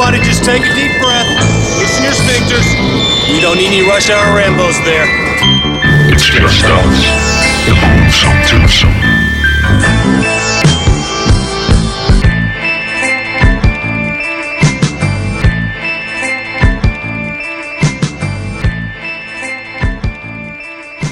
Everybody just take a deep breath. Loosen your sphincters. We don't need any rush hour Rambos there. It's just us. The Boomsome Twosome.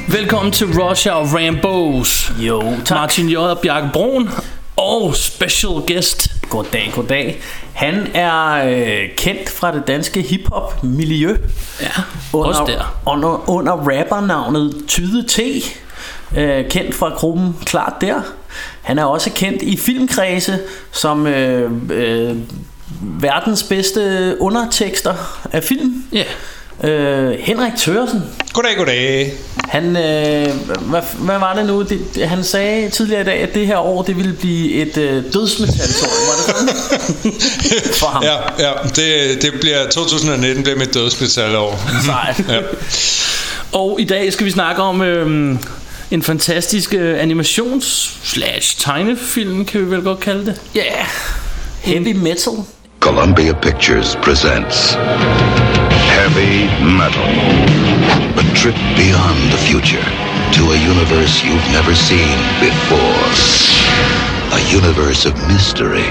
Velkommen til Russia og Rambos. Jo, tak. Martin J. og Bjarke Brun. Og special guest. Goddag, goddag. Han er øh, kendt fra det danske hiphop miljø. Ja, under, også der. Under, under rappernavnet Tyde T. Øh, kendt fra gruppen Klart Der. Han er også kendt i filmkredse som øh, øh, verdens bedste undertekster af film. Ja. Øh, Henrik Tørsen. Goddag, goddag. Han, øh, hvad, hvad var det nu? Det, det, han sagde tidligere i dag, at det her år det ville blive et øh, dødsmetalsår. Var det sådan? For ham. Ja, ja det, det bliver 2019 bliver mit dødsmetalår. Sejt. Ja. Og i dag skal vi snakke om øhm, en fantastisk øh, animations-slash-tegnefilm, kan vi vel godt kalde det. Ja. Yeah. Heavy metal. Columbia Pictures presents Heavy Metal. A trip beyond the future to a universe you've never seen before. A universe of mystery.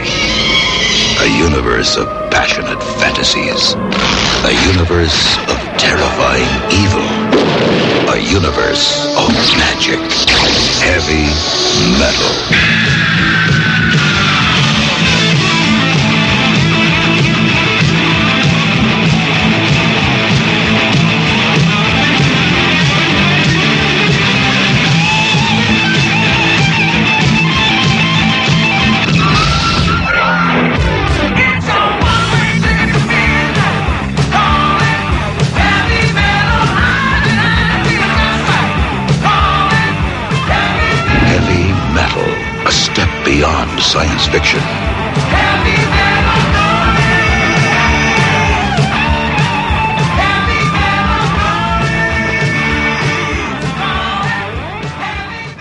A universe of passionate fantasies. A universe of terrifying evil. A universe of magic. Heavy Metal. Science fiction.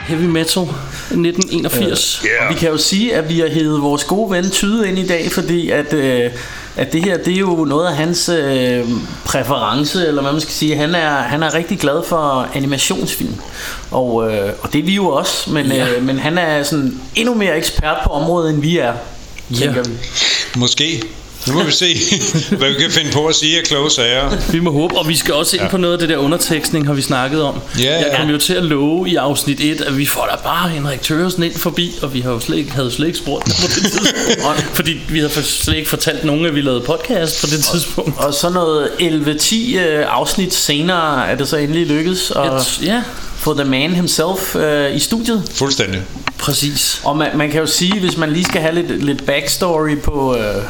heavy metal, heavy metal. Heavy Metal 1981. Og vi kan jo sige, at vi har hævet vores gode ven Tyde ind i dag, fordi at, øh, at det her, det er jo noget af hans øh, præference, eller hvad man skal sige. Han er, han er rigtig glad for animationsfilm, og, øh, og det er vi jo også, men, Ja. øh, men han er sådan endnu mere ekspert på området, end vi er, tænker vi. Måske. Nu må vi se, hvad vi kan finde på at sige af kloge sager. Vi må håbe, og vi skal også ind Ja. på noget af det der undertekstning, har vi snakket om. Ja, Jeg ja. kom jo til at love i afsnit 1, at vi får da bare Henrik Tøresen ind forbi, og vi har jo slet ikke, havde slet ikke spurgt på det tidspunkt. fordi vi havde slet ikke fortalt nogen, at vi lavede podcast på det tidspunkt. Og så noget 11-10 øh, afsnit senere er det så endelig lykkedes at Et, ja, få The Man himself øh, i studiet. Fuldstændig. præcis. Og man, man kan jo sige, hvis man lige skal have lidt, lidt backstory på, øh,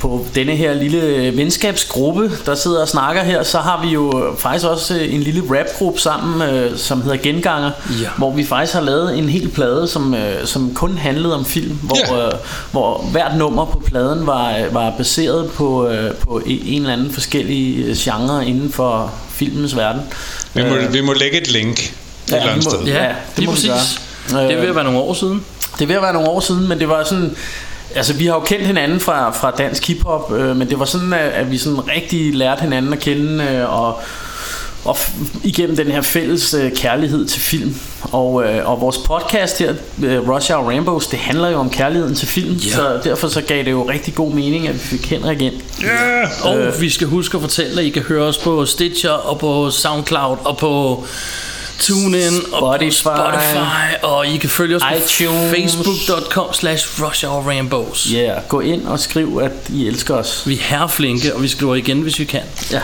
på denne her lille venskabsgruppe, der sidder og snakker her, så har vi jo faktisk også øh, en lille rapgruppe sammen, øh, som hedder Genganger, Ja. hvor vi faktisk har lavet en hel plade, som, øh, som kun handlede om film, hvor, Ja. øh, hvor hvert nummer på pladen var, var baseret på, øh, på en eller anden forskellige øh, genre inden for filmens verden. Vi må, Øh, vi må lægge et link et eller andet vi må- sted. Ja, Ja, det det må vi præcis. gøre. Det er ved Øh, at være nogle år siden. det er ved at være nogle år siden, men det var sådan... Altså, vi har jo kendt hinanden fra, fra dansk hiphop, øh, men det var sådan, at, at vi sådan rigtig lærte hinanden at kende, øh, og, og igennem den her fælles øh, kærlighed til film. Og, øh, og vores podcast her, øh, Russia og Rambos, det handler jo om kærligheden til film, Ja. så derfor så gav det jo rigtig god mening, at vi fik Henrik ind. Ja. Og øh. vi skal huske at fortælle, at I kan høre os på Stitcher og på Soundcloud og på TuneIn og på Spotify. Spotify. Og I kan følge os iTunes. på facebook.com slash Rambos. Ja, yeah, gå ind og skriv, at I elsker os. Vi er herreflinke, og vi skriver igen, hvis vi kan. Ja.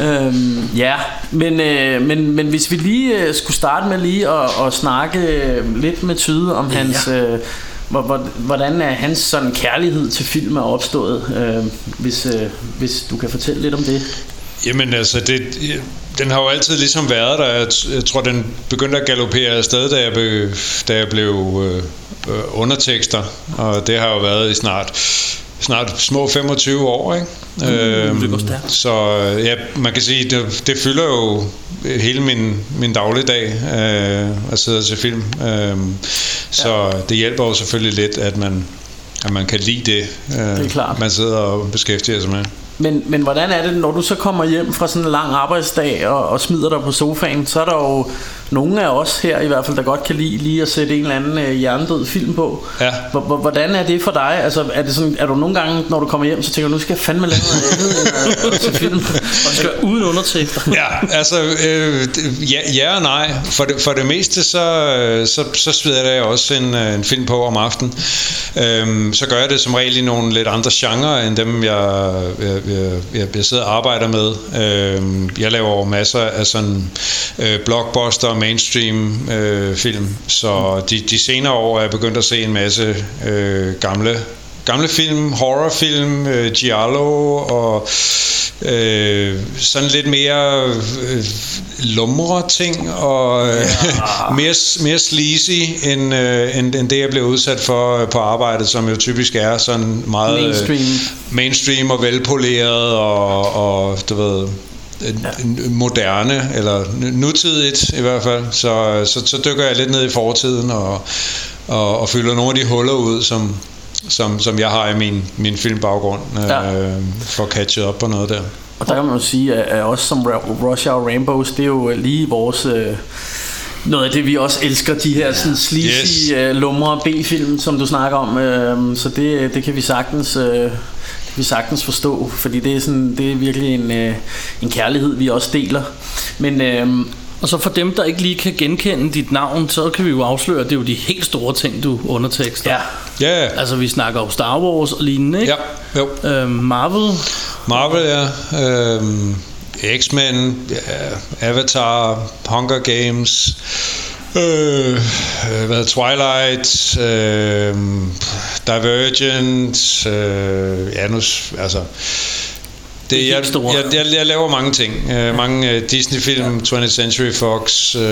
øhm, ja, men, øh, men, men hvis vi lige øh, skulle starte med lige at, at snakke øh, lidt med Tyde om hans... Øh, hvor- hvor- hvordan er hans sådan kærlighed til film er opstået, øh, hvis, øh, hvis du kan fortælle lidt om det. Jamen altså, det, den har jo altid ligesom været der. Jeg, t- jeg tror, den begyndte at galopere afsted, da jeg, be, da jeg blev øh, øh, undertekster. Og det har jo været i snart snart små 25 år, ikke? Øhm, det går stærkt. Så øh, ja, man kan sige, det, det fylder jo hele min, min dagligdag øh, at sidde og se film. Øh, så det hjælper jo selvfølgelig lidt, at man at man kan lide det, øh, Det er klart. man sidder og beskæftiger sig med. Men, men hvordan er det, når du så kommer hjem fra sådan en lang arbejdsdag og, og smider dig på sofaen, så er der jo nogle af os her i hvert fald, der godt kan lide lige at sætte en eller anden øh, hjernedød film på. Ja. Hvor- hvor- Hvordan er det for dig? Altså, er, det sådan, er du nogle gange, når du kommer hjem, så tænker du, nu skal jeg fandme lave noget andet end at- at se film? Og skal uden undertekster. Ja, altså, øh, ja, ja og nej. For det, for det meste, så, øh, så, så smider jeg også en, øh, en film på om aftenen. Øhm, så gør jeg det som regel i nogle lidt andre genrer, end dem, jeg, jeg, jeg, jeg, sidder og arbejder med. Øhm, jeg laver masser af sådan øh, blockbuster, mainstream øh, film, så de, de senere år er jeg begyndt at se en masse øh, gamle gamle film, horrorfilm, øh, giallo og øh, sådan lidt mere øh, lumre ting og øh, mere, mere sleazy end, øh, end, end det jeg blev udsat for øh, på arbejdet, som jo typisk er sådan meget øh, Mainstream. mainstream og velpoleret og, og du ved ja. moderne eller nutidigt i hvert fald så, så, så dykker jeg lidt ned i fortiden og, og, og fylder nogle af de huller ud som, som, som jeg har i min, min filmbaggrund Ja. øh, for at catche op på noget der Og der kan man jo sige, at, os som Rush Hour Rainbows, det er jo lige vores... Øh, noget af det, vi også elsker, de her sådan sleazy, Yes. øh, lumre B-film, som du snakker om. Øh, så det, det kan vi sagtens... Øh, kan vi sagtens forstå, fordi det er, sådan, det er virkelig en, øh, en kærlighed, vi også deler. Men øh, Og så for dem, der ikke lige kan genkende dit navn, så kan vi jo afsløre, at det er jo de helt store ting, du undertekster. ja, Ja, Altså, vi snakker jo Star Wars og lignende, ikke? ja, jo. Øhm, Marvel, Marvel, ja. Øhm, X-Men, ja, Avatar, Hunger Games, øh, øh, hvad Twilight, øh, Divergent, øh, ja nu, altså... Det, helt jeg, store. jeg, jeg, jeg laver mange ting. Øh, mange øh, Disney-film, 20th Century Fox. Øh,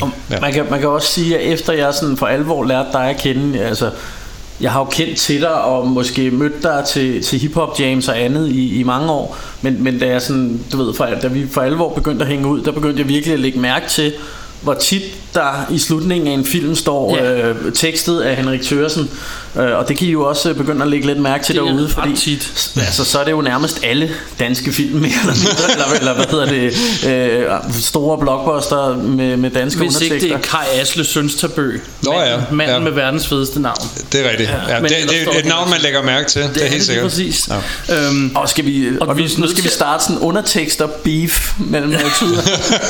Og ja. man, kan, man kan også sige, at efter jeg sådan for alvor lærte dig at kende, altså, jeg har jo kendt til dig og måske mødt dig til, til hiphop jams og andet i, i mange år, men, men da, jeg sådan, du ved, for, da vi for alvor begyndte at hænge ud, der begyndte jeg virkelig at lægge mærke til, hvor tit der i slutningen af en film står Ja. øh, tekstet af Henrik Thøresen, øh, og det kan I jo også begynde at lægge lidt mærke til Det er derude, fordi tit. altså, så er det jo nærmest alle danske film, mere eller mindre, eller, eller hvad hedder det, øh, store blockbuster med, med danske hvis ikke undertekster. det er Kai Asle Sønstabø. Nå ja, Manden, manden ja. med verdens fedeste navn. Det er rigtigt. Ja, men det, det er et navn, man lægger mærke til. Det, Det er helt det sikkert. præcis. Ja. Øhm, Og skal vi, og, Og nu, vi nu skal vi starte sådan undertekster beef mellem tyder.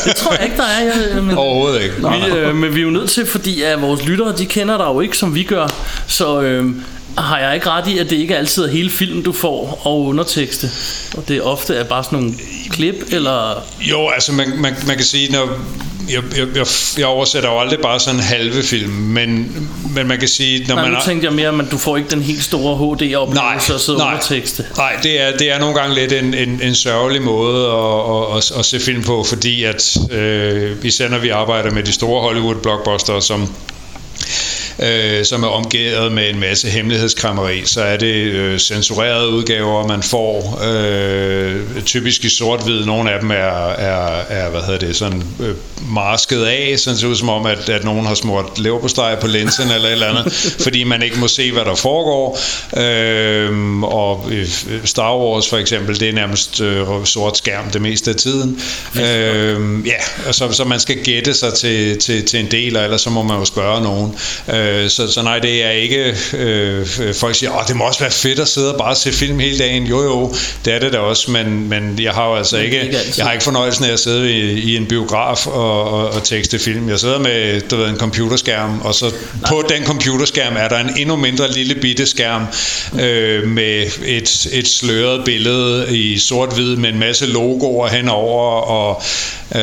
det tror jeg ikke, der er. Jeg, men, Overhovedet ikke. vi, øh, men vi er jo nødt til, fordi at vores lyttere, de kender dig jo ikke, som vi gør. Så øh, har jeg ikke ret i, at det ikke altid er hele filmen, du får og undertekste. Og det ofte er bare sådan nogle klip, eller... Jo, altså man, man, man kan sige, når jeg, jeg, jeg, jeg oversætter jo aldrig bare sådan en halve film, men, men man kan sige, når Nej, man nu har- tænkte jeg mere, at du får ikke den helt store HD-oplevelse og sidde og undertekste. nej det, er, det er nogle gange lidt en, en, en sørgelig måde at, at, at, at se film på, fordi at øh, især når vi arbejder med de store Hollywood-blockbustere, som øh, som er omgivet med en masse hemmelighedskrammeri, så er det øh, censurerede udgaver, man får, øh, typisk i sort-hvid. Nogle af dem er, er, er hvad hedder det, sådan øh, masket af, så det ser ud som om, at, at nogen har smurt leverpostej på linsen eller et eller andet, fordi man ikke må se, hvad der foregår. Øh, og øh, Star Wars for eksempel, det er nærmest øh, sort skærm det meste af tiden. Øh, ja, og så, så man skal gætte sig til, til, til en del, og ellers så må man jo spørge nogen. Øh, så, så nej, det er ikke... Øh, folk siger, Åh, det må også være fedt at sidde og bare se film hele dagen. Jo jo, det er det da også, men, men jeg har jo altså ikke... ikke. Jeg har ikke fornøjelsen af at sidde i, i en biograf og, og, og tekste film. Jeg sidder med du ved, en computerskærm, og så på den computerskærm er der en endnu mindre lille bitte skærm øh, med et, et sløret billede i sort-hvid med en masse logoer henover, og øh,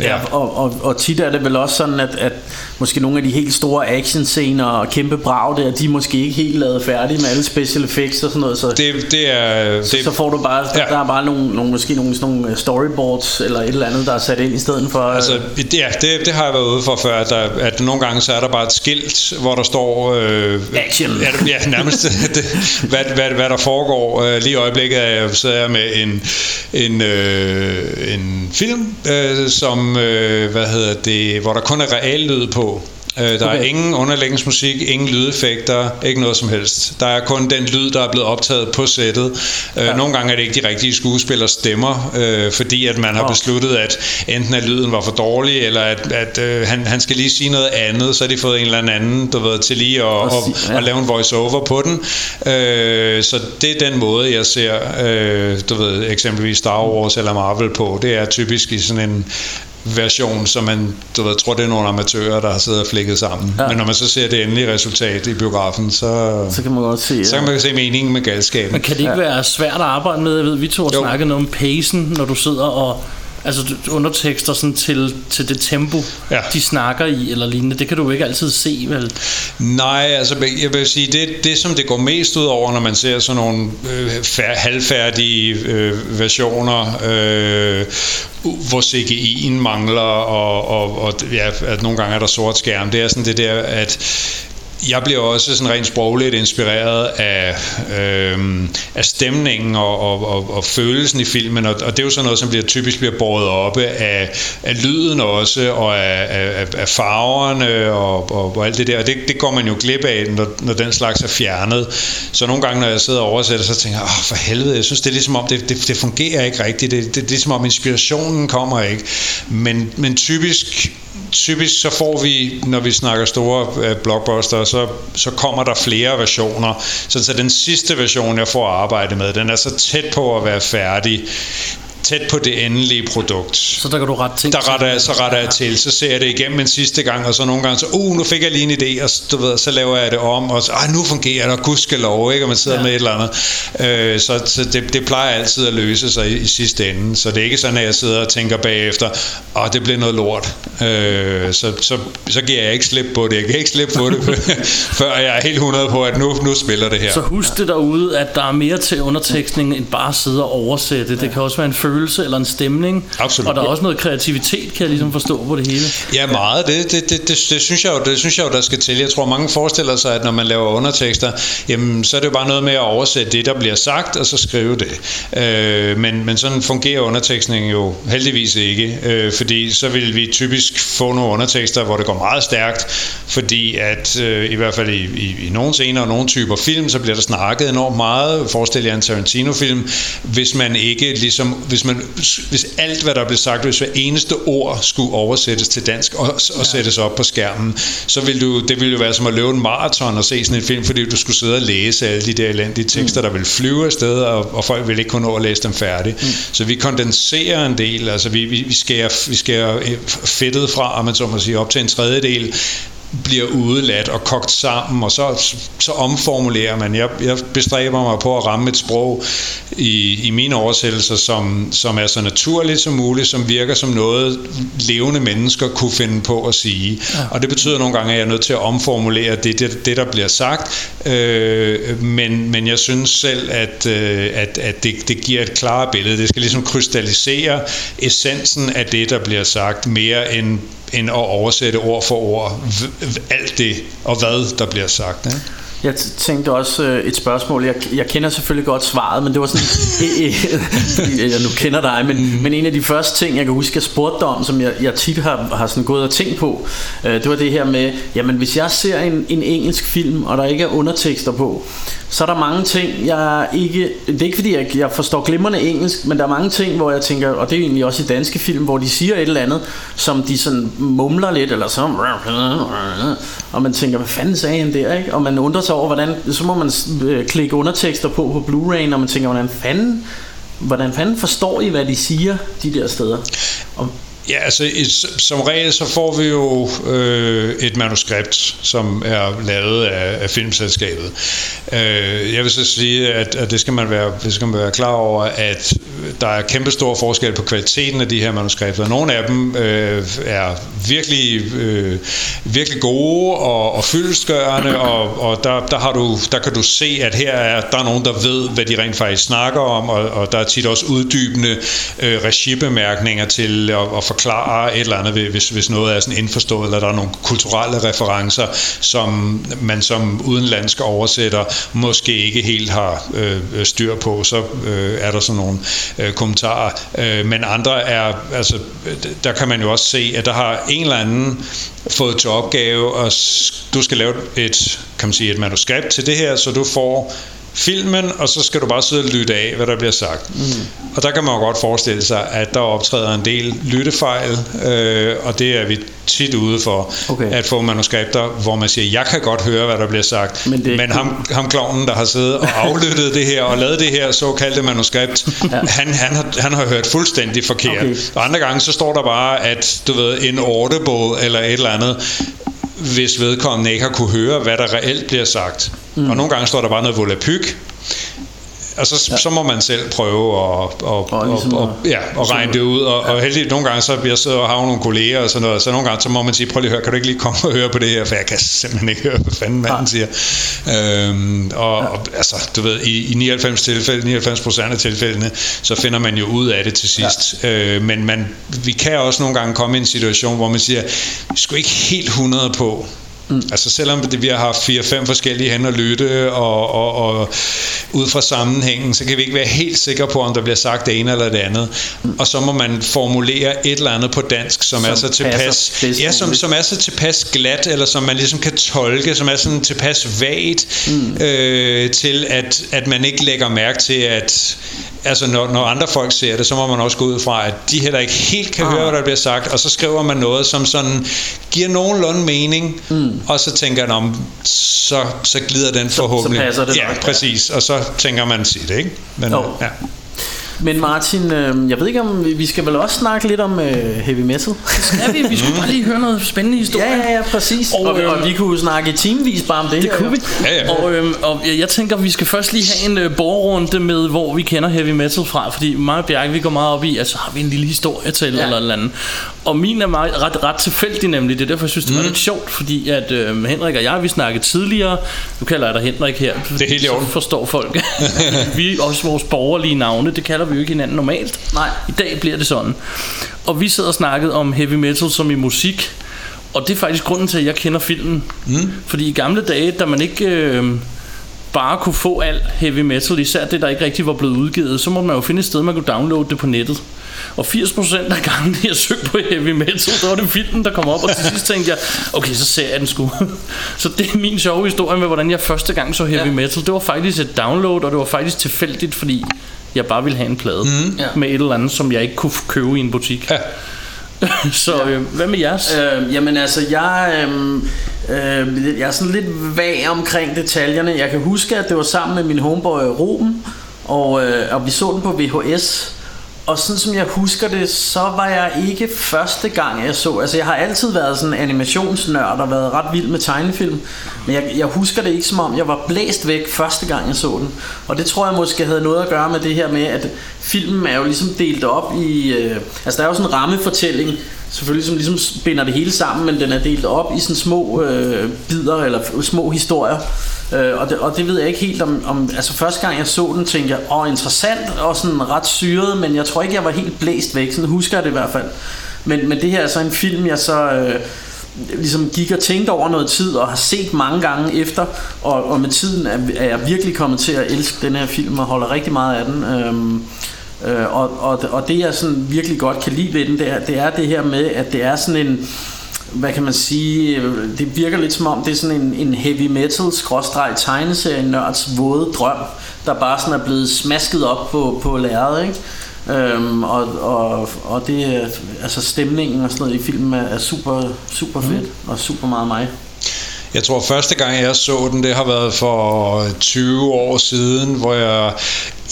ja. Ja, og, og, og tit er det vel også sådan, at, at måske nogle af de helt store actionscener og kæmpe brag der, de er måske ikke helt lavet færdige med alle special effects og sådan noget, så, det, Det, er... så, Det, så får du bare, der, Ja. der er bare nogle, nogle, måske nogle, sådan nogle storyboards eller et eller andet, der er sat ind i stedet for... Altså, ja, det, det har jeg været ude for før, at, der, at nogle gange så er der bare et skilt, hvor der står... Øh, Action. Ja, ja nærmest, det, hvad, hvad, hvad der foregår. Øh, lige i øjeblikket er jeg, sidder jeg med en, en, øh, en film, øh, som, øh, hvad hedder det, hvor der kun er reallyd på. Øh, der okay. er ingen underlægningsmusik, ingen lydeffekter, ikke noget som helst. Der er kun den lyd, der er blevet optaget på sættet. Ja. Nogle gange er det ikke de rigtige skuespillers stemmer, øh, fordi at man har besluttet, at enten at lyden var for dårlig, eller at, at øh, han, han skal lige sige noget andet, så har de fået en eller anden, du ved, til lige at, at, ja. at lave en voice-over på den. Øh, så det er den måde, jeg ser, øh, du ved, eksempelvis Star Wars eller Marvel på. Det er typisk i sådan en version, som man du ved, tror, det er nogle amatører, der har siddet og flækket sammen. Ja. Men når man så ser det endelige resultat i biografen, så, Så kan man godt se, så kan man se meningen med galskaben. Men kan det ikke ja. være svært at arbejde med? Jeg ved, vi to har Jo. snakket noget om pacen, når du sidder og altså undertekster sådan til, til det tempo, Ja. de snakker i, eller lignende. Det kan du jo ikke altid se, vel? Nej, altså jeg vil sige, det, det som det går mest ud over, når man ser sådan nogle øh, fær, halvfærdige øh, versioner, øh, hvor CGI'en mangler, og, og, og ja, at nogle gange er der sort skærm, det er sådan det der, at jeg bliver også sådan rent sprogligt inspireret af, øh, af stemningen og, og, og, og følelsen i filmen, og, og det er jo sådan noget, som bliver typisk bliver båret oppe af, af lyden også, og af, af, af farverne og, og, og alt det der, og det, det går man jo glip af, når, når den slags er fjernet. Så nogle gange, når jeg sidder og oversætter, så tænker jeg, åh for helvede, jeg synes, det er ligesom om, det, det, det fungerer ikke rigtigt, det, det, det er ligesom om inspirationen kommer ikke. Men, men typisk typisk så får vi, når vi snakker store øh, blockbuster, så, så kommer der flere versioner. Så, så den sidste version, jeg får at arbejde med, den er så tæt på at være færdig, tæt på det endelige produkt. Så der kan du ret ting Der retter jeg, så retter jeg til, så ser jeg det igennem en sidste gang, og så nogle gange så, uh, nu fik jeg lige en idé, og så, du ved, så laver jeg det om, og så, nu fungerer det, og gudskelov, ikke, og man sidder ja. med et eller andet. Øh, så så det, det plejer altid at løse sig i, i sidste ende, så det er ikke sådan, at jeg sidder og tænker bagefter, åh, det blev noget lort. Øh, så, så, så giver jeg ikke slip på det, jeg kan ikke slippe på det, før jeg er helt 100 på, at nu, nu spiller det her. Så husk det derude, at der er mere til undertekstning end bare at sidde og oversætte. Det kan også være en følelse eller en stemning. Absolut. Og der er også noget kreativitet, kan jeg ligesom forstå på det hele. Ja, meget. Det, det, det, det, det, synes jeg jo, det synes jeg jo, der skal til. Jeg tror, mange forestiller sig, at når man laver undertekster, jamen, så er det jo bare noget med at oversætte det, der bliver sagt, og så skrive det. Øh, men, men sådan fungerer undertekstning jo heldigvis ikke, øh, fordi så vil vi typisk få nogle undertekster, hvor det går meget stærkt, fordi at øh, i hvert fald i, i, i nogle scener og nogle typer film, så bliver der snakket enormt meget. Forestil jer en Tarantino-film, hvis man ikke ligesom, hvis man, hvis alt, hvad der blev sagt, hvis hver eneste ord skulle oversættes til dansk og, og ja. sættes op på skærmen, så ville du, det ville jo være som at løbe en maraton og se sådan en film, fordi du skulle sidde og læse alle de der elendige tekster, mm. der ville flyve afsted, og, og folk ville ikke kunne nå at læse dem færdigt. Mm. Så vi kondenserer en del, altså vi, vi, vi, skærer, vi skærer øh, fedtet fra, om man så må sige, op til en tredjedel, bliver udeladt og kogt sammen, og så, så omformulerer man. Jeg, jeg bestræber mig på at ramme et sprog i, i mine oversættelser, som, som er så naturligt som muligt, som virker som noget, levende mennesker kunne finde på at sige. Ja. Og det betyder nogle gange, at jeg er nødt til at omformulere det, det, det der bliver sagt, øh, men, men jeg synes selv, at, øh, at, at det, det giver et klart billede. Det skal ligesom krystallisere essensen af det, der bliver sagt, mere end end at oversætte ord for ord alt det og hvad der bliver sagt. Ikke? Jeg tænkte også øh, et spørgsmål. Jeg, jeg kender selvfølgelig godt svaret, men det var sådan, øh, øh, jeg nu kender dig, men, men en af de første ting, jeg kan huske, jeg spurgte dig om, som jeg, jeg tit har, har sådan gået og tænkt på, øh, det var det her med, jamen hvis jeg ser en, en engelsk film, og der ikke er undertekster på, så er der mange ting, jeg ikke... Det er ikke fordi, jeg, jeg forstår glimrende engelsk, men der er mange ting, hvor jeg tænker, og det er egentlig også i danske film, hvor de siger et eller andet, som de sådan mumler lidt, eller så... Og man tænker, hvad fanden sagde han der, ikke? Og man undrer sig over, hvordan... Så må man øh, klikke undertekster på på Blu-ray, og man tænker, hvordan fanden... Hvordan fanden forstår I, hvad de siger, de der steder? Og, Ja, altså som regel så får vi jo øh, et manuskript, som er lavet af, af filmselskabet. Øh, jeg vil så sige, at, at det, skal man være, det skal man være klar over, at der er kæmpe stor forskel på kvaliteten af de her manuskripter. Nogle af dem øh, er virkelig, øh, virkelig gode og, og fyldestgørende, og, og der, der, har du, der kan du se, at her er der er nogen, der ved, hvad de rent faktisk snakker om, og, og der er tit også uddybende øh, regibemærkninger til at, at forklare et eller andet, hvis, hvis noget er sådan indforstået, eller der er nogle kulturelle referencer, som man som udenlandsk oversætter måske ikke helt har øh, styr på, så øh, er der sådan nogle øh, kommentarer. Øh, men andre er, altså, der kan man jo også se, at der har en eller anden fået til opgave, og du skal lave et, kan man sige, et manuskript til det her, så du får filmen, og så skal du bare sidde og lytte af, hvad der bliver sagt. Mm. Og der kan man jo godt forestille sig, at der optræder en del lyttefejl, øh, og det er vi tit ude for, Okay. at få manuskripter, hvor man siger, jeg kan godt høre, hvad der bliver sagt, Men men ham, ham klovnen, der har siddet og aflyttet det her, og lavet det her såkaldte manuskript, ja. han, han, har, han har hørt fuldstændig forkert. Okay. Og andre gange, så står der bare, at du ved, en audible eller et eller andet, hvis vedkommende ikke har kunne høre, hvad der reelt bliver sagt. Mm. Og nogle gange står der bare noget volapyk, og så, ja. så må man selv prøve at, at, Og ligesom og, og, ja, at regne det ud. Og, og heldigvis nogle gange, så jeg sidder og har nogle kolleger og sådan noget, så nogle gange, så må man sige, prøv lige at høre, kan du ikke lige komme og høre på det her, for jeg kan simpelthen ikke høre, hvad fanden manden siger. Øhm, og, og altså, du ved, i, i 99 tilfælde, 99 procent af tilfældene, så finder man jo ud af det til sidst. Ja. Øh, men man, vi kan også nogle gange komme i en situation, hvor man siger, vi skulle ikke helt 100 på, Mm. Altså selvom det, vi har haft fire-fem forskellige hen at lytte, og, og, og ud fra sammenhængen, så kan vi ikke være helt sikre på, om der bliver sagt det ene eller det andet. Mm. Og så må man formulere et eller andet på dansk, som, som er så tilpas, ja, som, som er så tilpas glat, eller som man ligesom kan tolke, som er sådan tilpas vagt, mm. øh, til at, at man ikke lægger mærke til, at altså når, når andre folk ser det, så må man også gå ud fra, at de heller ikke helt kan ah. høre, hvad der bliver sagt, og så skriver man noget, som sådan giver nogenlunde mening, mm. og så tænker man om, så, så glider den forhåbentlig. passer det ja, nok, ja. præcis, og så tænker man sit, ikke? Men, Jo. ja. Men Martin, øh, jeg ved ikke om vi skal vel også snakke lidt om øh, heavy metal. Ja, vi, vi skulle bare lige høre noget spændende historie. ja, ja, ja, præcis. Og, Og, og, øhm, og vi kunne snakke i timevis bare om det, Det her. kunne vi. Ja, ja. Og, øhm, og jeg, jeg tænker, vi skal først lige have en øh, borgerrunde med, hvor vi kender heavy metal fra. Fordi mig og Bjarke, vi går meget op i, altså har vi en lille historie til Ja. eller eller andet. Og min er meget, ret, ret tilfældig nemlig. Det er derfor, jeg synes, det var lidt sjovt. Fordi at øh, Henrik og jeg, vi snakkede tidligere. Nu kalder jeg dig Henrik her. Det er helt i orden. Forstår folk. vi er også vores borgerlige navne. Det kalder vi jo ikke hinanden normalt. Nej. I dag bliver det sådan. Og vi sidder og snakkede om heavy metal som i musik. Og det er faktisk grunden til, at jeg kender filmen. Mm. Fordi i gamle dage, da man ikke øh, bare kunne få al heavy metal, især det, der ikke rigtig var blevet udgivet, så må man jo finde et sted, man kunne downloade det på nettet. Og 80% af gangen, jeg søgte på heavy metal, der var det filmen, der kom op, og til sidst tænkte jeg, okay, så ser jeg den sgu. så det er min sjove historie med, hvordan jeg første gang så heavy Ja. metal. Det var faktisk et download, og det var faktisk tilfældigt, fordi jeg bare ville have en plade mm. Ja. med et eller andet, som jeg ikke kunne købe i en butik. Ja. så øh, hvad med jeres? Øh, jamen altså, jeg, øh, øh, jeg er sådan lidt vag omkring detaljerne. Jeg kan huske, at det var sammen med min homeboy Ruben, og, øh, og vi så den på VHS. Og sådan som jeg husker det, så var jeg ikke første gang, jeg så... Altså, jeg har altid været sådan en animationsnørd og været ret vild med tegnefilm. Men jeg, jeg husker det ikke som om, jeg var blæst væk første gang, jeg så den. Og det tror jeg måske havde noget at gøre med det her med, at filmen er jo ligesom delt op i... Øh, altså, der er jo sådan en rammefortælling, selvfølgelig som ligesom binder det hele sammen, men den er delt op i sådan små øh, bidder eller små historier. Øh, og, det, og det ved jeg ikke helt om, om... Altså første gang jeg så den, tænkte jeg, åh interessant og sådan ret syret, men jeg tror ikke, jeg var helt blæst væk. Sådan husker jeg det i hvert fald. Men, men det her er så en film, jeg så... Øh, ligesom gik og tænkte over noget tid og har set mange gange efter og, og med tiden er, er jeg virkelig kommet til at elske den her film og holder rigtig meget af den øhm, øh, og, og, og det jeg sådan virkelig godt kan lide ved den det er, det er det her med at det er sådan en hvad kan man sige øh, det virker lidt som om det er sådan en, en heavy metal skråstreg tegneserie nørds våde drøm der bare sådan er blevet smasket op på, på lærredet ikke? Øhm, og, og, og det altså stemningen og sådan noget i filmen er, er super super fedt og super meget mig. Jeg tror første gang jeg så den, det har været for 20 år siden, hvor jeg,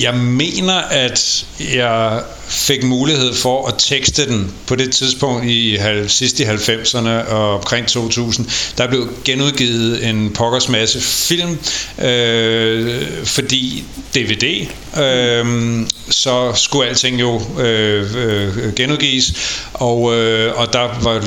jeg mener, at jeg fik mulighed for at tekste den på det tidspunkt i halv, sidst i 90'erne og omkring 2000. Der blev genudgivet en pokkers masse film, øh, fordi DVD, øh, så skulle alting jo øh, øh, genudgives, og, øh, og der var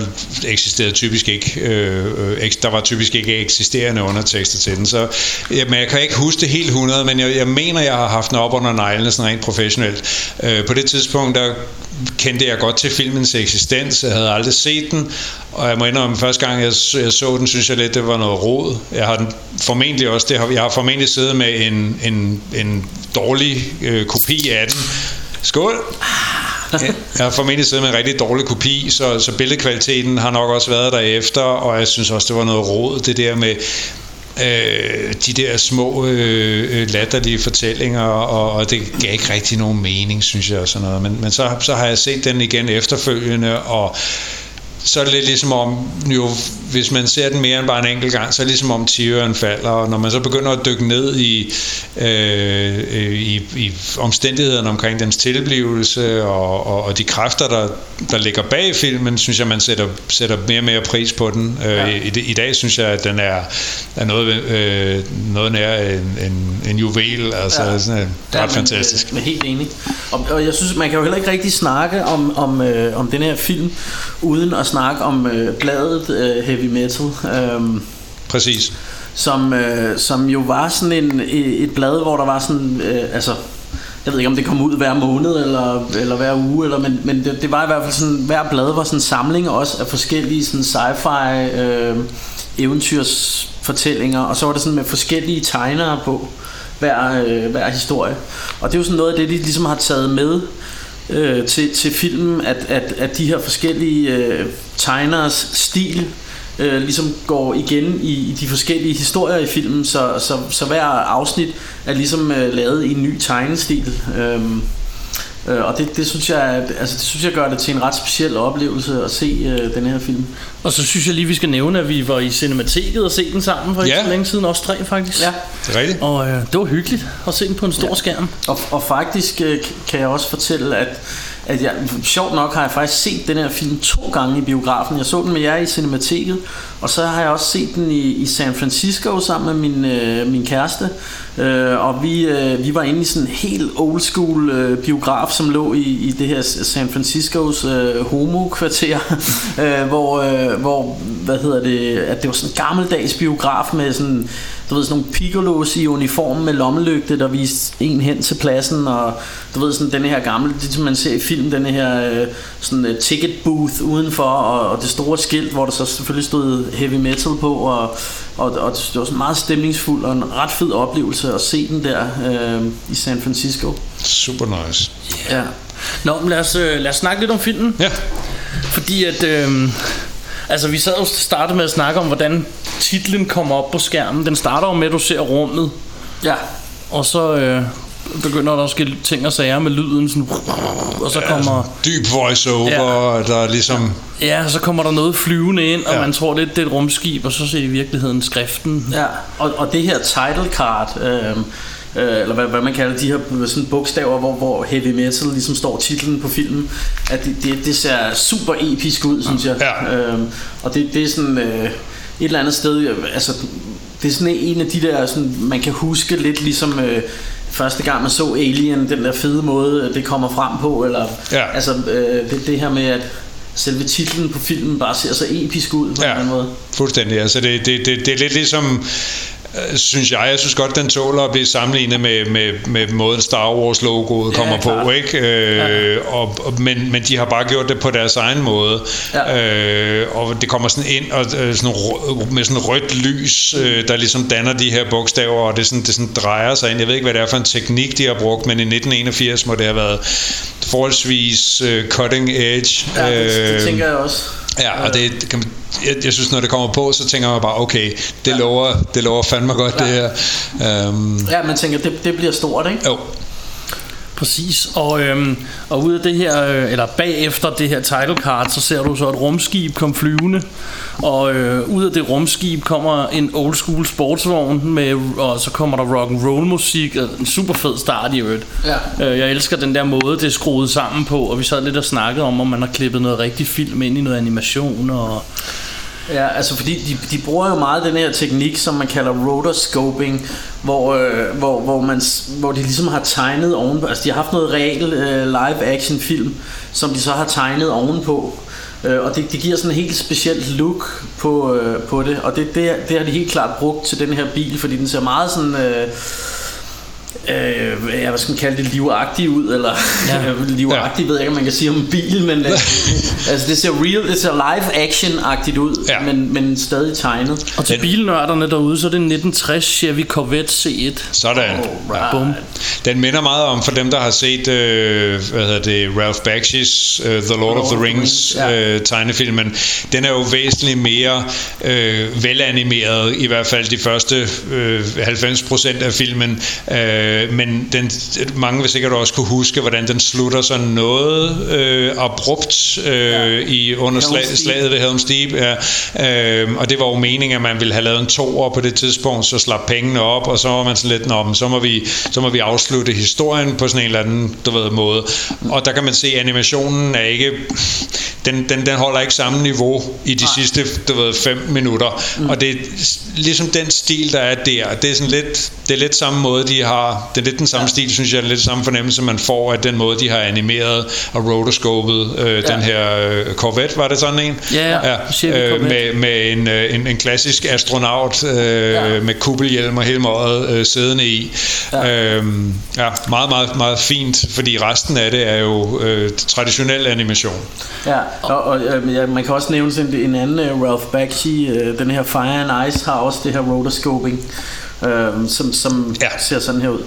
eksisterede typisk ikke, øh, øh, der var typisk ikke eksisterende undertekster til den, så ja, men jeg kan ikke huske det helt 100, men jeg, jeg mener, jeg har haft den op op under neglene sådan rent professionelt. Øh, på det tidspunkt, der kendte jeg godt til filmens eksistens. Jeg havde aldrig set den, og jeg må indrømme, første gang jeg, så- jeg så den, synes jeg lidt, det var noget rod. Jeg har den formentlig også, det har, jeg har formentlig siddet med en, en, en dårlig øh, kopi af den. Skål! Jeg har formentlig siddet med en rigtig dårlig kopi, så, så billedkvaliteten har nok også været derefter, og jeg synes også, det var noget råd, det der med øh, de der små øh, øh, latterlige fortællinger, og, og det gav ikke rigtig nogen mening, synes jeg, og sådan noget. Men, men så, så har jeg set den igen efterfølgende, og så er det lidt ligesom om, jo, hvis man ser den mere end bare en enkelt gang, så er det ligesom om Tyrion falder, og når man så begynder at dykke ned i, øh, øh, i, i omstændighederne omkring dens tilblivelse, og, og, og de kræfter, der, der ligger bag filmen, synes jeg, man sætter, sætter mere og mere pris på den. Øh, Ja. i, I dag synes jeg, at den er, er noget, øh, noget nær en, en, en juvel, altså Ja. ja. sådan, Ja, ret men, fantastisk. Øh, helt enig. Og, og jeg synes, man kan jo heller ikke rigtig snakke om, om, øh, om den her film, uden at snakke om øh, bladet øh, Heavy Metal. Øh, Præcis. som, øh, som jo var sådan en, et blad, hvor der var sådan, øh, altså, jeg ved ikke om det kom ud hver måned eller, eller hver uge, eller, men, men det, det var i hvert fald sådan, hver blad var sådan en samling også af forskellige sådan sci-fi øh, eventyrsfortællinger, og så var det sådan med forskellige tegnere på hver, øh, hver historie. Og det er jo sådan noget af det, de ligesom har taget med øh, til, til filmen, at, at, at de her forskellige øh, tegneres stil øh, ligesom går igen i, i de forskellige historier i filmen, så, så, så hver afsnit er ligesom øh, lavet i en ny tegnestil. Øh øh, og det, det, synes jeg, at- altså, det synes jeg gør det til en ret speciel oplevelse at se øh, den her film. Og så synes jeg lige, vi skal nævne, at vi var i Cinemateket og se den sammen for ikke Ja. så længe siden. Også tre, faktisk. Ja. Det er rigtigt. Og øh, det var hyggeligt at se den på en stor ja. skærm. Og, og faktisk øh, kan jeg også fortælle, at, at jeg, sjovt nok har jeg faktisk set den her film to gange i biografen. Jeg så den med jer i Cinemateket, og så har jeg også set den i, i San Francisco sammen med min, øh, min kæreste. Øh, og vi, øh, vi var inde i sådan en helt old school øh, biograf, som lå i, i det her San Franciscos øh, homo-kvarter, øh, hvor, øh, hvor, hvad hedder det, at det var sådan en gammeldags biograf med sådan, du ved, sådan nogle piccolos i uniform med lommelygte, der viste en hen til pladsen, og du ved, sådan den her gamle, det som man ser i film, den her øh, sådan uh, ticket booth udenfor, og, og det store skilt, hvor der så selvfølgelig stod heavy metal på, og, og, og det var sådan meget stemningsfuld og en ret fed oplevelse at se den der øh, i San Francisco. Super nice. Ja. Nå, men lad os, øh, lad os snakke lidt om filmen. Ja. Fordi at... Øh, altså, vi sad jo startet med at snakke om, hvordan titlen kommer op på skærmen. Den starter jo med, at du ser rummet. Ja. Og så øh, begynder der at ske ting og sager med lyden. Sådan, og så kommer... Dyb voice-over, Ja. der er ligesom... Ja, så kommer der noget flyvende ind, og Ja. man tror lidt, det er et rumskib, og så ser i virkeligheden skriften. Ja, og, og det her title card, øh, øh, eller hvad, hvad man kalder de her sådan bogstaver, hvor, hvor heavy metal ligesom står titlen på filmen, at det, det, det ser super episk ud, synes jeg. Ja. Øh, og det, det er sådan øh, et eller andet sted, øh, altså det er sådan en af de der, sådan, man kan huske lidt ligesom... Øh, Første gang man så Alien, den der fede måde, det kommer frem på, eller Ja. altså øh, det, det her med, at selve titlen på filmen bare ser så episk ud på en Ja. eller anden måde. Fuldstændig. Altså det, det, det, det er lidt ligesom, øh, synes jeg, jeg synes godt, den tåler at blive sammenlignet med, med, med måden Star Wars-logoet Ja, kommer på, klart. ikke? Øh, og, og, men, men de har bare gjort det på deres egen måde. Ja. Øh, og det kommer sådan ind og, øh, sådan med sådan rødt lys, øh, der ligesom danner de her bogstaver, og det, sådan, det sådan drejer sig ind. Jeg ved ikke, hvad det er for en teknik, de har brugt, men i 1981 må det have været forholdsvis øh, cutting edge. Ja, det, det Øh, tænker jeg også. Ja, og det, kan jeg, jeg synes, når det kommer på, så tænker man bare, okay, det, ja. lover, det lover fandme godt, ja. det her. Um, Ja, man tænker, det, det bliver stort, ikke? jo, Præcis, og, øhm, og ud af det her, øh, eller bagefter det her title card, så ser du så et rumskib komme flyvende, og øh, ud af det rumskib kommer en old school sportsvogn, med, og så kommer der rock and roll musik, og en super fed start i øvrigt. Ja. Øh, jeg elsker den der måde, det er skruet sammen på, og vi sad lidt og snakkede om, om man har klippet noget rigtig film ind i noget animation, og Ja, altså fordi de, de bruger jo meget den her teknik, som man kalder rotoscoping, hvor, øh, hvor, hvor, man, hvor de ligesom har tegnet ovenpå, altså de har haft noget real øh, live action film, som de så har tegnet ovenpå. Øh, og det, det giver sådan en helt specielt look på, øh, på det, og det, det, det har de helt klart brugt til den her bil, fordi den ser meget sådan... Øh, øh, ja, hvad skal man kalde det, livagtig ud, eller ja. livagtig, ved jeg ikke, om man kan sige om en bil, men øh, altså det ser real, det ser live action-agtigt ud, Ja. men, men stadig tegnet. Og til bilnørderne derude, så er det en 1960 Chevy Corvette C1. Sådan. Right. Bum. Den minder meget om, for dem der har set, øh, hvad hedder det, Ralph Bakshi's uh, The Lord of the Rings ja. øh, tegnefilmen. Den er jo væsentligt mere øh, velanimeret, i hvert fald de første øh, 90% af filmen. Øh, men den, mange vil sikkert også kunne huske, hvordan den slutter sådan noget øh, abrupt øh, ja. i under slag, slaget ved Helm's Deep. Ja. Øh, og det var jo meningen, at man ville have lavet en toer på det tidspunkt, så slap pengene op, og så var man sådan lidt, men så må vi, så må vi afslutte historien på sådan en eller anden, du ved, måde. Og der kan man se, at animationen er ikke, den, den, den holder ikke samme niveau i de sidste, du ved, fem minutter. Mm. Og det er ligesom den stil, der er der, det er sådan lidt, det er lidt samme måde, de har, det er lidt den samme ja. stil, synes jeg, lidt samme fornemmelse, man får af den måde, de har animeret og rotoscopet øh, ja. den her øh, Corvette, var det sådan en? Ja, Chevy øh, med, med en, øh, en, en klassisk astronaut øh, Ja. ja. med kuppelhjelm og hele måde øh, siddende i. Ja. Øhm, ja, meget, meget, meget fint, fordi resten af det er jo øh, traditionel animation. Ja, og, og øh, ja, man kan også nævne sådan en anden uh, Ralph Bakshi, uh, den her Fire and Ice har også det her rotoscoping, uh, som, som ja. Ja. ser sådan her ud.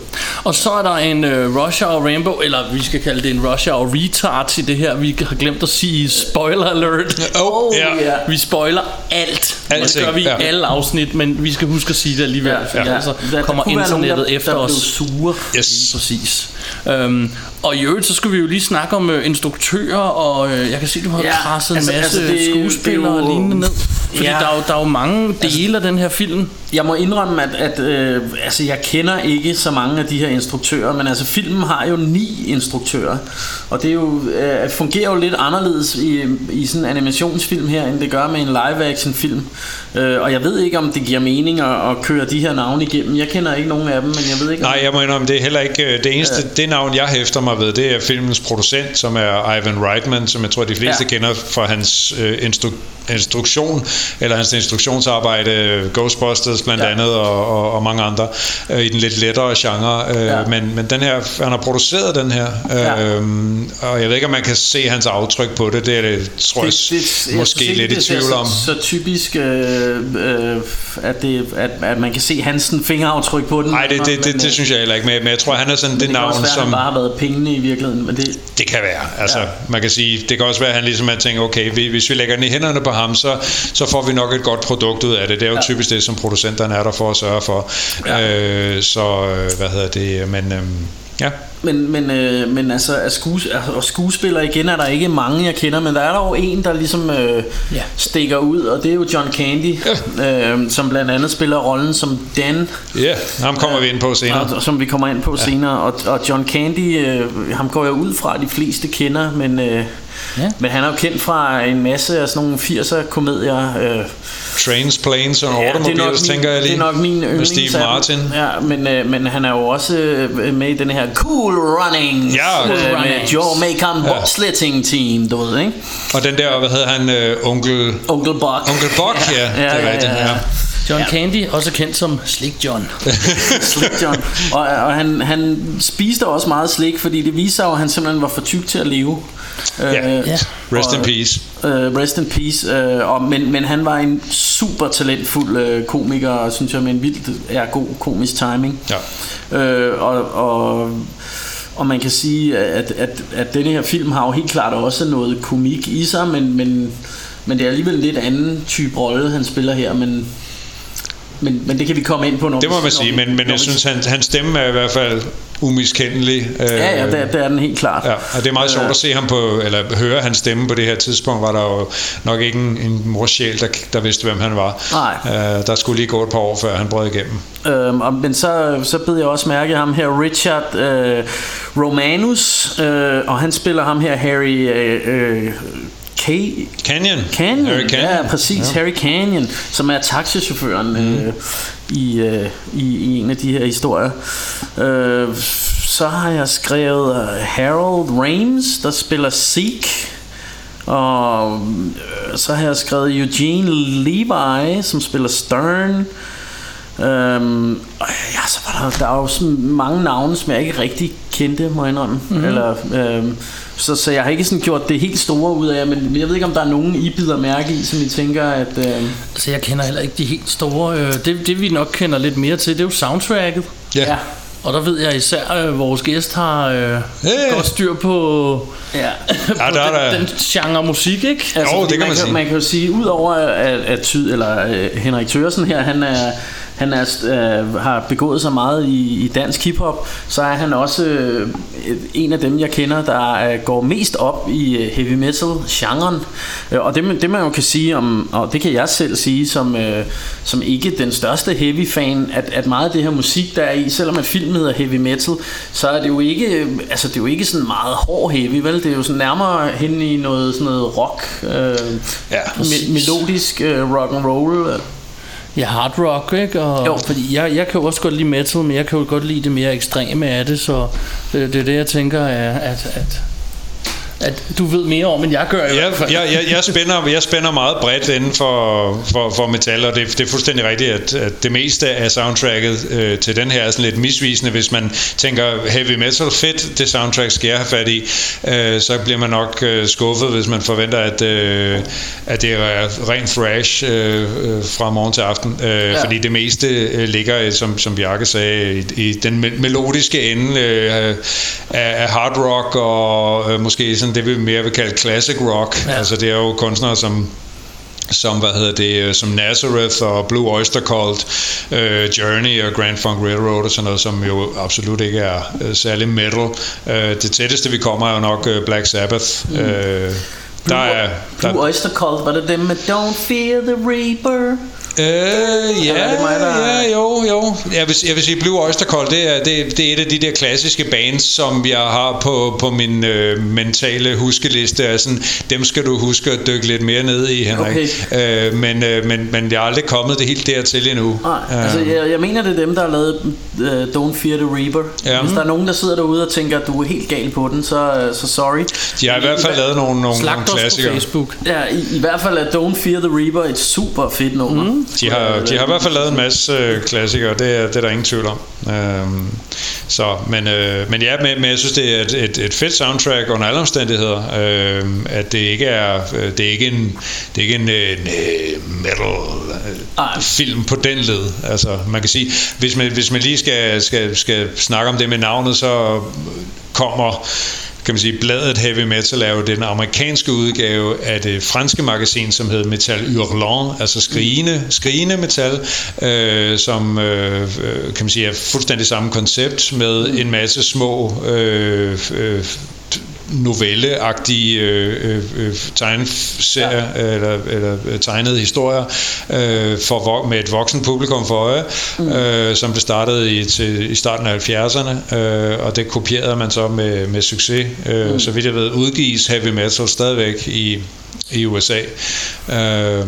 Og så er der en uh, Russia og Rambo, eller vi skal kalde det en Russia og Retard i det her. Vi har glemt at sige spoiler alert. Oh, ja. Vi spoiler alt. Og det Alting, gør vi i ja. alle afsnit, men vi skal huske at sige det alligevel, ja, fordi ja. ellers så Der- der kommer være nogen, internettet der- efter der os. sure. Yes. Præcis. Øhm, og i øvrigt, så skulle vi jo lige snakke om øh, instruktører, og øh, jeg kan se, du har Ja, presset altså- en masse altså, det- skuespillere det er jo- og lignende ned. Fordi Ja. der, er jo, der er jo mange dele af den her film. Jeg må indrømme, at, at øh, altså, jeg kender ikke så mange af de her instruktører, men altså filmen har jo ni instruktører, og det er jo, øh, fungerer jo lidt anderledes i, i sådan en animationsfilm her, end det gør med en live-action film. Øh, og jeg ved ikke, om det giver mening at, at køre de her navne igennem. Jeg kender ikke nogen af dem, men jeg ved ikke, om Nej, jeg må indrømme, det er heller ikke øh, det eneste, det navn jeg hæfter mig ved, det er filmens producent, som er Ivan Reitman, som jeg tror de fleste Ja. ja. kender fra hans øh, instru- instruktion, eller hans instruktionsarbejde, Ghostbusters blandt Ja. ja. andet, og, og, og mange andre, øh, i den lidt lettere genre. Øh, Ja. ja. men, men den her, han har produceret den her, Ja. øh, og jeg ved ikke, om man kan se hans aftryk på det, det er det, tror jeg, jeg måske ikke, lidt i det ser tvivl om. Så, så typisk, øh, øh, at, det, at, at man kan se hans fingeraftryk på den. Nej, det, det, men, det, øh, det synes jeg heller ikke, men men jeg tror, han er sådan det, det navn, være, som... bare har været pengene i virkeligheden, men det, Det kan være. Altså, Ja. man kan sige, det kan også være, at han ligesom har tænkt, okay, vi- hvis vi lægger den i hænderne på ham, så, så får vi nok et godt produkt ud af det. Det er jo Ja. typisk det, som producenterne er der for at sørge for. Ja. Øh, så, øh, hvad hedder det, men øhm, ja. Men, men, øh, men altså, af skues, og skuespillere igen er der ikke mange, jeg kender, men der er dog en, der ligesom øh, Ja. stikker ud, og det er jo John Candy, øh, som blandt andet spiller rollen som Dan, Ja, ham kommer vi ind på senere. og, som vi kommer ind på ja. senere. Og, og John Candy, øh, ham går jeg ud fra, at de fleste kender, men, øh, Ja. men han er jo kendt fra en masse af sådan nogle 80'er komedier. Øh, Trains, Planes and Ja, Automobiles, min, tænker jeg lige. Det er nok min Med yndlings Steve. Martin. Ja, men, øh, men han er jo også øh, med i den her Cool Running Ja, Cool øh, med Runnings. Joe Macon ja. bobsledding team, du ved, ikke? Og den der, hvad hedder han, øh, onkel... Onkel Buck. Onkel Buck, ja, det er rigtigt, ja. John Candy, også kendt som Slick John. Slik John. Og, og han, han spiste også meget slik, fordi det viser sig at han simpelthen var for tyk til at leve. Ja. Ja. Rest in og- peace. Uh, rest in peace. Uh, og, men, men han var en super talentfuld uh, komiker, synes jeg, med en vildt er god komisk timing. Ja. Uh, og, og, og man kan sige, at, at, at denne her film har jo helt klart også noget komik i sig, men, men, men det er alligevel en lidt anden type rolle, han spiller her, men, men, men det kan vi komme ind på, når Det må vi- man sige, vi- men, men jeg vi- synes, han, hans stemme er i hvert fald umiskendelig. Øh, Ja, ja, det, det er den helt klart. Ja, og det er meget sjovt at se ham på, eller høre hans stemme på det her tidspunkt, var der jo nok ikke en, en morsjæl, der, der vidste, hvem han var. Nej. Øh, der skulle lige gå et par år, før han brød igennem. Øhm, og, men så, så bed jeg også mærke ham her, Richard øh, Romanus, øh, og han spiller ham her, Harry øh, øh, K. Canyon. Canyon. Harry Canyon. Ja, præcis, ja. Harry Canyon, som er taxichaufføren mm. øh, i, øh, i, i en af de her historier. Øh, så har jeg skrevet øh, Harold Rames, der spiller Zeke. Og øh, så har jeg skrevet Eugene Levi, som spiller Stern. Øhm, og ja, så var der, der er jo sådan mange navne, som jeg ikke rigtig kendte, må jeg indrømme. Mm. Eller, øhm, så, så jeg har ikke sådan gjort det helt store ud af, men men jeg ved ikke, om der er nogen, I bider mærke i, som I tænker, at... Øhm, Altså, jeg kender heller ikke de helt store. Øh, det, det vi nok kender lidt mere til, det er jo soundtracket. ja. Og der ved jeg især, at øh, vores gæst har øh, Hey. godt styr på, ja. Ja, på der er der... den, den genre musik, ikke? Altså, Jo, det kan man kan, sige. Man kan jo sige, udover at, at Tyd, eller øh, Henrik Thørsen her, han er han er, øh, har begået sig meget i, i dansk hiphop, så er han også øh, en af dem, jeg kender, der øh, går mest op i øh, heavy metal-genren. Øh, og det, man- det man jo kan sige om, og det kan jeg selv sige som, øh, som ikke den største heavy-fan, at, at meget af det her musik, der er i, selvom at filmen hedder heavy metal, så er det jo ikke, øh, altså det er jo ikke sådan meget hård heavy, vel? Det er jo sådan nærmere hen i noget, sådan noget rock, øh, Ja. me- melodisk øh, rock and roll. Ja, hard rock, ikke? Og, Jo. Fordi jeg, jeg kan jo også godt lide metal, men jeg kan jo godt lide det mere ekstreme af det, så det, det er det, jeg tænker, er, at, at, at du ved mere om, end jeg gør i Jeg, hvert fald. jeg, jeg, jeg, spænder, jeg spænder meget bredt inden for, for, for metal, og det, det er fuldstændig rigtigt, at, at det meste af soundtracket øh, til den her er sådan lidt misvisende. Hvis man tænker heavy metal, fedt, det soundtrack skal jeg have fat i, øh, så bliver man nok øh, skuffet, hvis man forventer, at, øh, at det er ren thrash øh, øh, fra morgen til aften. Øh, ja. Fordi det meste øh, ligger, øh, som, som Bjarke sagde, i, i den me- melodiske ende øh, af, af hard rock og øh, måske sådan det, vi mere vil kalde classic rock. Ja. Altså det er jo kunstnere som som hvad hedder det øh, som Nazareth og Blue Oyster Cult, øh, Journey og Grand Funk Railroad og sådan noget, som jo absolut ikke er øh, særlig metal. Øh, det tætteste vi kommer er jo nok øh, Black Sabbath. Mm. Øh, der er der, Blue Oyster Cult, var det dem med Don't Fear the Reaper? Øh, ja, er det mig, der- ja, jo, jo. Jeg vil, jeg vil sige, Blue Oyster Cult, det er, det, det er et af de der klassiske bands, som jeg har på, på min øh, mentale huskeliste. Er sådan, dem skal du huske at dykke lidt mere ned i, Henrik. Øh, men, øh, men, men jeg er aldrig kommet det helt dertil endnu. Nej, altså jeg, jeg mener, det er dem, der har lavet uh, Don't Fear the Reaper. Ja. Hvis der er nogen, der sidder derude og tænker, at du er helt gal på den, så, øh, så sorry. De har i hvert fald lavet nogle, nogle, nogle os på klassikere. Facebook. Ja, i, i hvert fald er Don't Fear the Reaper et super fedt nummer. Mm. De har, de har i hvert fald lavet en masse øh, klassikere, det er, det er der ingen tvivl om. Øhm, så, men, øh, men ja, men, men jeg synes, det er et, et, et fedt soundtrack under alle omstændigheder. Øh, at det ikke er, øh, det er ikke en, det er ikke en, øh, en metal film på den led. Altså, man kan sige, hvis man, hvis man lige skal, skal, skal snakke om det med navnet, så kommer kan man sige, bladet Heavy Metal er jo den amerikanske udgave af det franske magasin, som hedder Metal Hurlant, altså skrigende, skrigende metal, øh, som øh, øh, kan man sige er fuldstændig samme koncept med en masse små øh, øh, novelleagtige øh, øh, tegneserier ja. eller, eller øh, tegnede historier øh, for, med et voksen publikum for øje, mm. øh, som blev startet i, til, i starten af 70'erne, øh, og det kopierede man så med, med succes. Øh, mm. Så vidt jeg ved, udgives heavy metal stadigvæk i, i USA. Øh,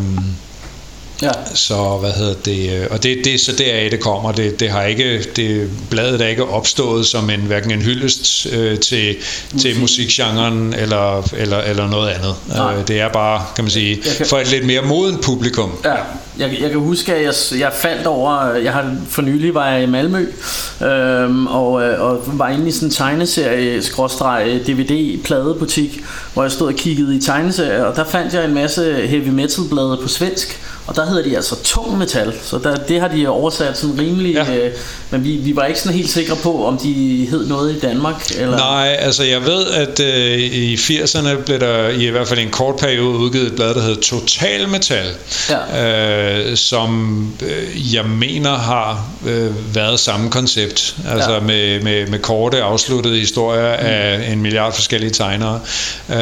Ja. så hvad hedder det, øh, og det, det er så deraf det kommer. Det, det har ikke, det, bladet er ikke opstået som en, hverken en hyldest øh, til, til musikgenren eller, eller, eller noget andet. Nej. Øh, det er bare, kan man sige, kan- for et lidt mere moden publikum. Ja, jeg, jeg kan huske, at jeg, jeg faldt over, jeg har for nylig var jeg i Malmø, øhm, og, øh, og var inde i sådan en tegneserie, skråstreg, DVD-pladebutik, hvor jeg stod og kiggede i tegneserier, og der fandt jeg en masse heavy metal blade på svensk, og der hedder de altså tung metal, så der, det har de oversat sådan rimelig, Ja. ja. øh, men vi, vi var ikke sådan helt sikre på, om de hed noget i Danmark, eller... Nej, altså jeg ved, at øh, i 80'erne blev der i hvert fald en kort periode udgivet et blad, der hed Total Metal, øh, som øh, jeg mener har øh, været samme koncept, altså Ja. med, med, med korte afsluttede historier mm. af en milliard forskellige tegnere. Øh,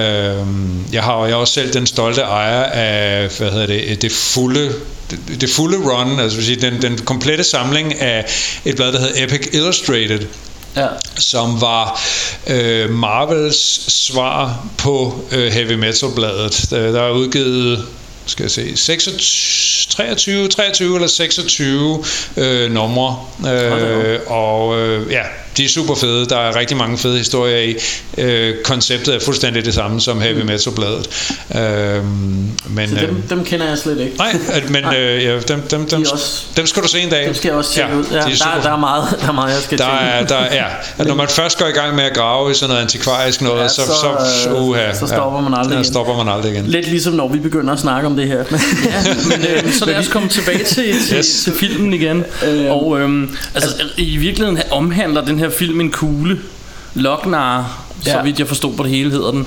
jeg har jeg er også selv den stolte ejer af, hvad hedder det, det fulde det, det fulde run, altså vil sige, den, den komplette samling af et blad, der hedder Epic Illustrated, Ja. som var øh, Marvels svar på øh, Heavy Metal bladet. Der, der er udgivet skal jeg se, 26, 23, 23 eller 26 øh, numre. Øh, og øh, ja, de er super fede. Der er rigtig mange fede historier i. Øh, konceptet er fuldstændig det samme som Heavy Metal-bladet. Øh, men, Så øh, dem, dem kender jeg slet ikke. Nej, men øh, ja, dem, dem, dem, De også- dem skal du se en dag. Dem skal jeg også tjekke ud. Ja, de er der, der, er meget, der er meget, jeg skal der er, der er, ja. Når man først går i gang med at grave i sådan noget antikvarisk noget, Ja, så, så, så, øh, uha, så stopper man aldrig ja, igen. stopper man aldrig igen. Lidt ligesom når vi begynder at snakke om det her. Men, øh, så lad os komme tilbage til, til, Yes. til filmen igen. Øhm, og øhm, altså, i virkeligheden omhandler den her film en kugle. Loknar, så Ja. vidt jeg forstod på det hele hedder den.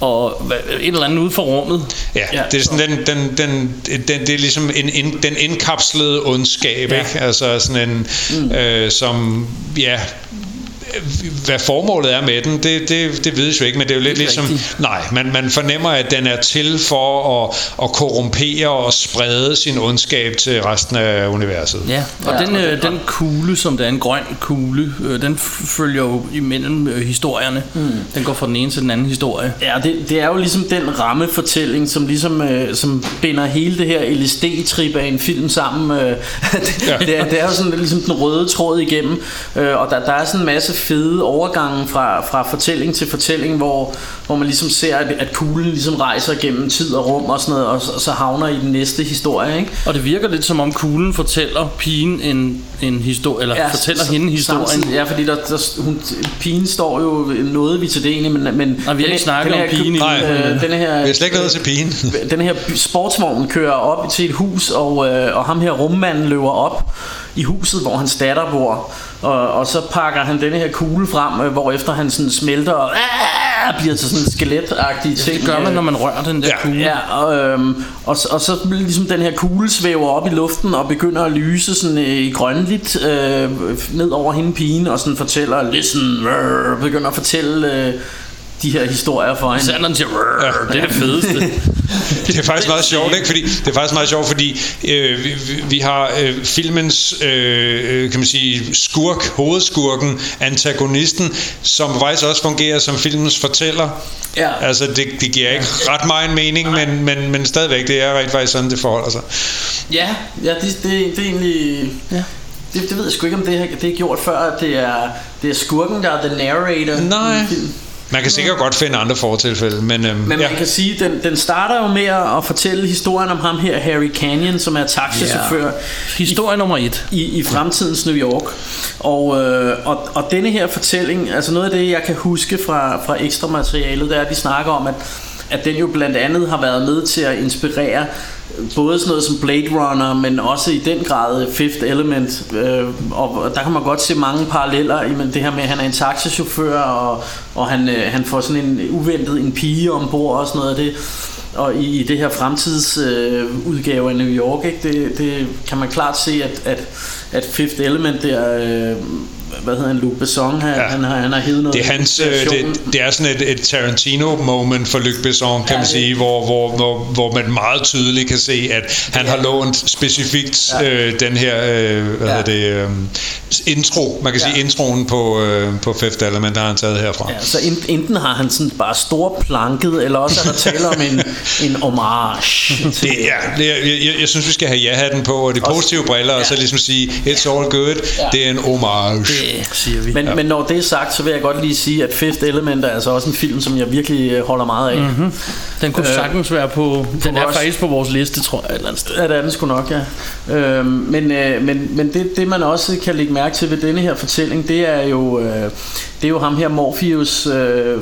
Og et eller andet ude for rummet. Ja, Ja. det er sådan den, den, den, den, det er ligesom en, en, den indkapslede ondskab, ja. ikke? Altså sådan en, mm. øh, som, ja, hvad formålet er med den, det, det, det vides jo ikke, men det er jo lidt Ikke ligesom, rigtigt. nej, man, man fornemmer, at den er til for at, at korrumpere og sprede sin ondskab til resten af universet. Ja, og Ja, den, og øh, den kugle, som der er en grøn kugle, øh, den følger jo imellem øh, historierne. Mm. Den går fra den ene til den anden historie. Ja, det, det er jo ligesom den rammefortælling, som ligesom øh, som binder hele det her LSD-trip af en film sammen. Øh, det, ja. det, er, det er jo sådan ligesom den røde tråd igennem, øh, og der, der er sådan en masse fede overgange fra, fra fortælling til fortælling, hvor, hvor man ligesom ser, at, at kuglen ligesom rejser gennem tid og rum og sådan noget, og, så- og så havner i den næste historie, ikke? Og det virker lidt som om kuglen fortæller pigen en, en historie, eller ja, fortæller s- hende historien. samtidig- Ja, fordi der, der, hun, pigen står jo noget vi til det egentlig, men, men Nej, vi har ikke snakket om pigen endnu. Nej. øh, den her, Vi har slet ikke noget til pigen. den her sportsvogn kører op til et hus, og, øh, og ham her rummanden løber op i huset, hvor hans datter bor. Og, og så pakker han denne her kugle frem, øh, hvor efter han sådan smelter og ah, bliver til sådan en skeletagtige ting. Det gør man, øh, når man rører den der Ja. kugle. Ja, og, øhm, og, så- og så ligesom den her kugle svæver op i luften og begynder at lyse sådan øh, i grønligt øh, ned over hende pigen og sådan fortæller, listen, rrr, begynder at fortælle øh, de her historier for hende. Sanderen siger, "Rrr", det er det fedeste. Det er faktisk meget sjovt, ikke? Fordi, det er faktisk meget sjovt, fordi øh, vi, vi- har øh, filmens, øh, kan man sige, skurk, hovedskurken, antagonisten, som faktisk også fungerer som filmens fortæller. Ja. Altså, det, det giver ikke ret meget mening, men, men, men stadigvæk, det er rigtig faktisk sådan, det forholder sig. Ja, ja det, det, det er egentlig... Ja. Det, det ved jeg sgu ikke, om det, har- det er gjort før, at det er, det er skurken, der er the narrator. Nej. Man kan sikkert godt finde andre fortilfælde, men, øhm, Men ja. man kan sige, den, den starter jo med at fortælle historien om ham her, Harry Canyon, som er taxichauffør Historie nummer et. i, i fremtidens New York. Og, øh, og, og denne her fortælling, altså noget af det, jeg kan huske fra, fra ekstra materialet, det er, at de snakker om, at, at den jo blandt andet har været med til at inspirere både sådan noget som Blade Runner, men også i den grad Fifth Element. Øh, og der kan man godt se mange paralleller i det her med, at han er en taxichauffør, og, og han, øh, han får sådan en uventet en pige ombord og sådan noget af det. Og i, i det her fremtidsudgave øh, af New York, ikke, det, det kan man klart se, at, at, at Fifth Element der, øh, hvad hedder han, Luc Besson, han, Ja. ja. han, har, han har hævet noget Det er, hans, øh, det, det er sådan et, et Tarantino-moment for Luc Besson, kan Ja, man sige, hvor, hvor, hvor, hvor man meget tydeligt kan se, at han har lånt specifikt Ja. øh, den her øh, hvad Ja. ja. det, øh, intro, man kan Ja. sige introen på, øh, på Fifth Element, der har han taget herfra. Ja, så en- enten har han sådan bare stor planket, eller også er der tale om en, en homage. Det, ja, det, jeg, jeg, jeg synes, vi skal have ja-hatten på, og de positive briller, og så ligesom sige, it's all good, Ja. det er en homage. Det siger vi. Men, ja. men når det er sagt, så vil jeg godt lige sige, at Fifth Element er altså også en film, som jeg virkelig øh, holder meget af. Mm-hmm. Den kunne Øh, sagtens være på... Den er faktisk på vores liste, tror jeg, et eller andet sted. Ja, det er den sgu nok, ja. Øhm, men øh, men, men det, det, man også kan lægge mærke til ved denne her fortælling, det er jo, øh, det er jo ham her Morpheus, øh,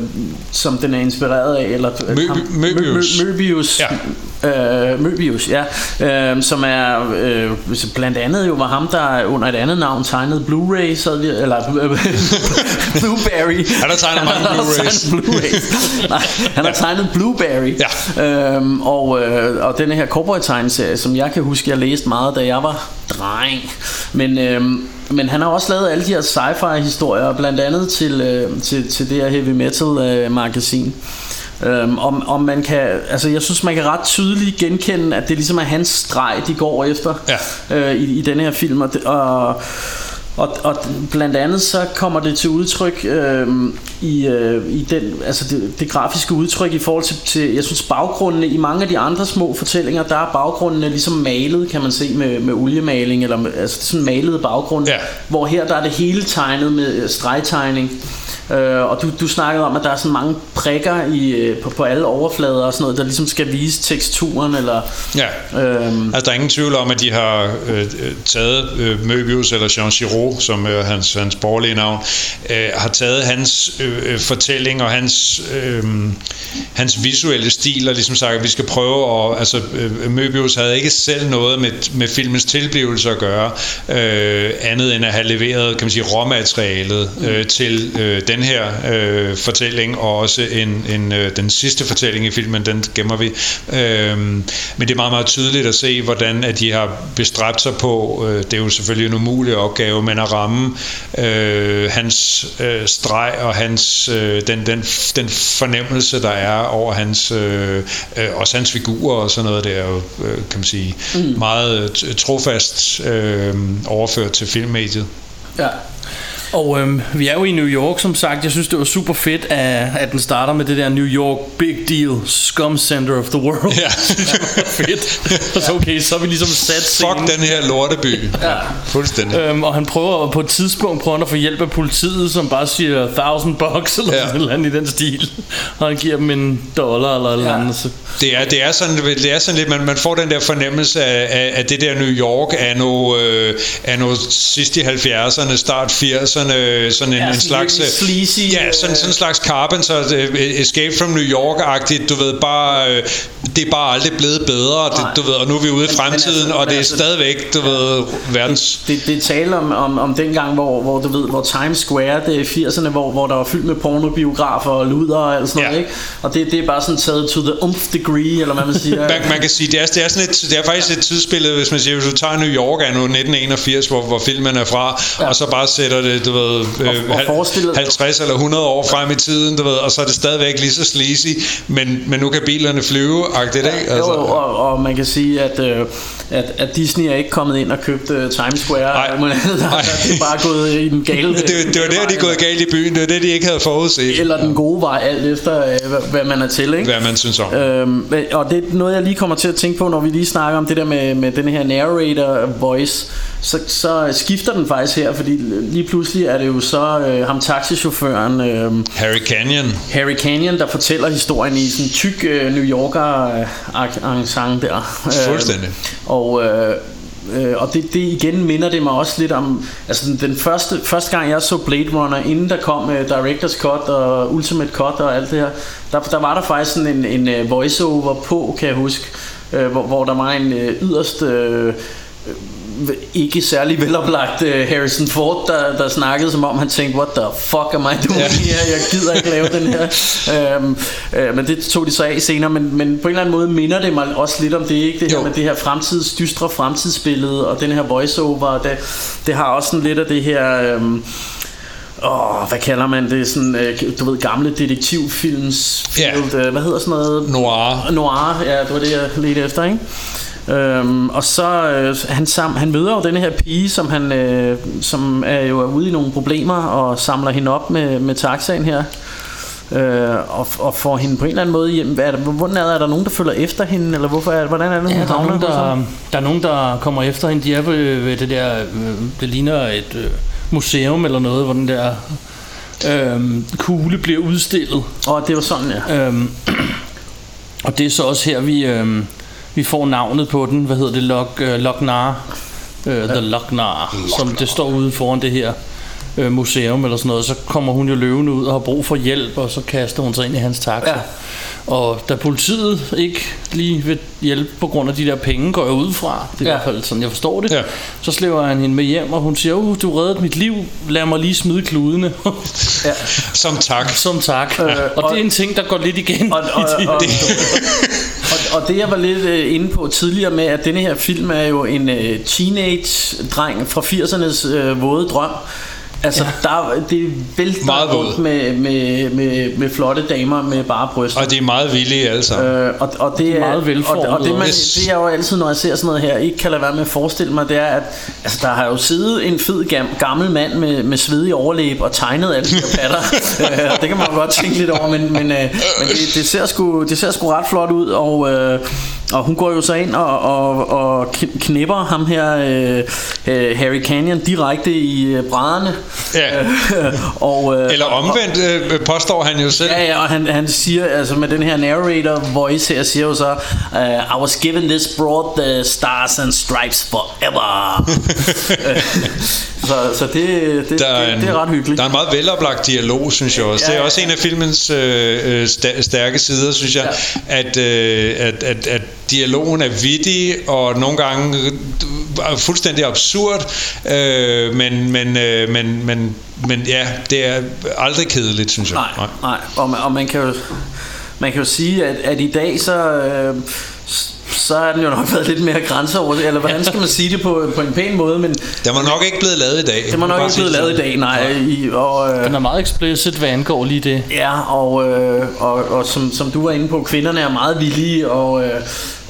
som den er inspireret af. Eller, Mø- ham, Möbius. Mø- Mø- Möbius. Ja. Øh, Möbius, ja. Øh, som er øh, blandt andet jo var ham, der under et andet navn tegnede Blu-ray, så, eller Blueberry. Han har tegnet mange Han har Blu-rays. tegnet Blu-rays. Nej, han har tegnet Blueberry. Ja. Øhm, og, øh, og denne her cowboy tegneserie, som jeg kan huske, jeg læste meget, da jeg var dreng. Men, øhm, men han har også lavet alle de her sci-fi historier, blandt andet til, øh, til, til det her heavy metal øh, magasin. Øhm, om, om man kan, altså jeg synes man kan ret tydeligt genkende At det ligesom er hans streg de går efter Ja. øh, i, i denne her film Og, det, og, Og, og blandt andet så kommer det til udtryk øh, i, øh, i den, altså det, det grafiske udtryk i forhold til, til, jeg synes baggrundene i mange af de andre små fortællinger, der er baggrundene ligesom malet, kan man se med, med oliemaling, eller med, altså sådan malede baggrunde, Ja. hvor her der er det hele tegnet med øh, stregtegning. Øh, og du, du snakkede om, at der er sådan mange prikker i, øh, på, på alle overflader og sådan noget, der ligesom skal vise teksturen, eller... Ja. Øhm, Altså, der er ingen tvivl om, at de har øh, øh, taget øh, Möbius, eller Jean Giraud, som er hans, hans borgerlige navn, øh, har taget hans øh, øh, fortælling og hans, øh, hans visuelle stil, og ligesom sagt, at vi skal prøve at... Altså, øh, Möbius havde ikke selv noget med, med filmens tilblivelse at gøre, øh, andet end at have leveret, kan man sige, råmaterialet øh, til øh, den her øh, fortælling, og også en, en, øh, den sidste fortælling i filmen, den gemmer vi. Øh, men det er meget, meget tydeligt at se, hvordan at de har bestræbt sig på, øh, det er jo selvfølgelig en umulig opgave, men at ramme øh, hans øh, streg og hans, øh, den, den, den fornemmelse, der er over hans, øh, øh, også hans figurer og sådan noget, det er jo, øh, kan man sige, mm. meget t- trofast øh, overført til filmmediet. ja. Og øhm, vi er jo i New York, som sagt. Jeg synes, det var super fedt, at, at den starter med det der New York Big Deal, Scum Center of the World. Ja. fedt. Så okay, så er vi ligesom sat scenen. Fuck den her lorteby. Ja. Fuldstændig. Øhm, og han prøver på et tidspunkt prøver han at få hjælp af politiet, som bare siger 1000 bucks eller Ja. sådan noget andet i den stil. Og han giver dem en dollar eller eller Ja. andet. Så. Det er, det er sådan, det er sådan lidt, man, man får den der fornemmelse af, af, af det der New York er nu, øh, er nu sidst i 70'erne, start 80'erne, sådan en, Ja, en sådan slags... lidt sleazy, ja, sådan, øh, sådan en slags Carpenter, øh, Escape from New York-agtigt, du ved, bare, øh, det er bare aldrig blevet bedre, det, du ved, og nu er vi ude i men fremtiden, altså- og det er altså- stadigvæk, du ved, verdens... Det, det taler om, om, om den gang, hvor, hvor du ved, hvor Times Square, det er 80'erne, hvor, hvor der var fyldt med pornobiografer og luder og alt sådan noget, Ja. ikke? Og det, det er bare sådan taget to the umph degree, eller hvad man siger. Man, man kan sige, det er, det er, sådan et, det er faktisk et tidsbillede, hvis man siger, hvis du tager New York er nu 1981, hvor, hvor filmen er fra, Ja. ja. og så bare sætter det, du ved, øh, og forestillet- 50 eller 100 år frem i tiden, du ved, og så er det stadigvæk lige så sleazy, men, men nu kan bilerne flyve, agtigt, ikke? Altså, jo, og, og man kan sige, at, øh, at, at Disney er ikke kommet ind og købt uh, Times Square. Nej. og alt muligt andet. Der, Nej. det er bare gået i den gale det, det var der, de er gået galt i byen, det var det, de ikke havde forudset, Eller den gode vej, alt efter øh, hvad, hvad man er til, ikke? hvad man synes om. Øhm, og det er noget, jeg lige kommer til at tænke på, når vi lige snakker om det der med, med den her narrator voice. Så, så skifter den faktisk her, fordi lige pludselig er det jo så øh, ham taxichaufføren øh, Harry Canyon, Harry Canyon, der fortæller historien i sådan en tyk øh, New Yorker øh, der. Øh, Fuldstændig. og øh, øh, og det, det igen minder det mig også lidt om altså den, den første, første gang jeg så Blade Runner inden der kom øh, Director's Cut og Ultimate Cut og alt det her der, der var der faktisk sådan en, en øh, voiceover på kan jeg huske øh, hvor, hvor der var en øh, yderst øh, ikke særlig veloplagt uh, Harrison Ford, der, der snakkede som om han tænkte, what the fuck am I doing her? Jeg gider ikke lave den her. Um, uh, men det tog de så af senere, men, men på en eller anden måde minder det mig også lidt om det, ikke? Det her Jo. med det her fremtids, dystre fremtidsbillede, og den her voiceover, det, det har også sådan lidt af det her... Um, Åh, hvad kalder man det? Sådan, øh, du ved, gamle detektivfilms field, øh, Hvad hedder sådan noget? Noir, Noir, ja, det var det, jeg ledte efter, ikke? Øhm, og så øh, han, sam, han møder jo denne her pige, som han øh, som er jo ude i nogle problemer og samler hende op med, med taxaen her. Øh, og, og får hende på en eller anden måde hjem. Er der, hvordan er der, er der nogen, der følger efter hende? Eller hvorfor er, hvordan er det, Ja, der, er nogen, der, der er nogen, der kommer efter hende. De er ved, ved det der, øh, det ligner et øh, museum eller noget, hvor den der øh, kugle bliver udstillet. Og det var sådan, ja. Øhm, og det er så også her, vi, øhm, vi får navnet på den. Hvad hedder det? Lok, øh, Loknar. Øh, The Loknar. Som det står ude foran det her øh, museum eller sådan noget. Så kommer hun jo løvende ud og har brug for hjælp, og så kaster hun sig ind i hans taxa. Ja. Og da politiet ikke lige vil hjælpe på grund af de der penge, går jeg ud fra, det er Ja. i hvert fald sådan, jeg forstår det, Ja. så slæver han hende med hjem, og hun siger, uh, du reddede mit liv, lad mig lige smide kludene, ja. som tak. som tak. Øh, og, og- det er en ting, der går lidt igen. Og, og, i de- og, og, og og det jeg var lidt øh, inde på tidligere med, at denne her film er jo en øh, teenage-dreng fra 80'ernes øh, våde drøm. Altså, ja. der, det vælter Meget våd. rundt med, med, med, med flotte damer med bare bryster. Og de er meget villige alle sammen. Øh, og, og det er Meget og, velformet og det, man, det er jo altid, når jeg ser sådan noget her, ikke kan lade være med at forestille mig, det er, at altså, der har jo siddet en fed gam, gammel mand med, med svedig overlæb og tegnet alle de her patter. øh, det kan man jo godt tænke lidt over, men, men, øh, men det, det, ser sgu, det ser sgu ret flot ud, og, øh, og hun går jo så ind og, og, og kn- knipper ham her, øh, øh, Harry Canyon, direkte i øh, brædderne. Ja. og, øh, Eller omvendt øh, påstår han jo selv. Ja, ja, og han, han siger, altså med den her narrator voice her, siger jo så, uh, I was given this broad the stars and stripes forever. Så så det, det, Der er, det, en, det er ret hyggeligt. Der er en meget veloplagt dialog, synes jeg også. Ja, det er ja, også en af filmens øh, øh, stærke sider, synes jeg, at, øh, at, at, at dialogen er vittig og nogle gange øh, fuldstændig absurd, øh, men, men, øh, men, men, men ja, det er aldrig kedeligt, synes jeg. Nej, nej. Og, man, og man kan jo man kan jo sige, at, at i dag så øh, så er den jo nok været lidt mere grænseover, eller hvordan skal man sige det på, på en pæn måde, men Den var nok ikke blevet lavet i dag. det må nok ikke blive lavet i dag, nej. I, og, øh, Den er meget explicit, hvad angår lige det. Ja, og, øh, og, og som, som du var inde på, kvinderne er meget villige, og, øh,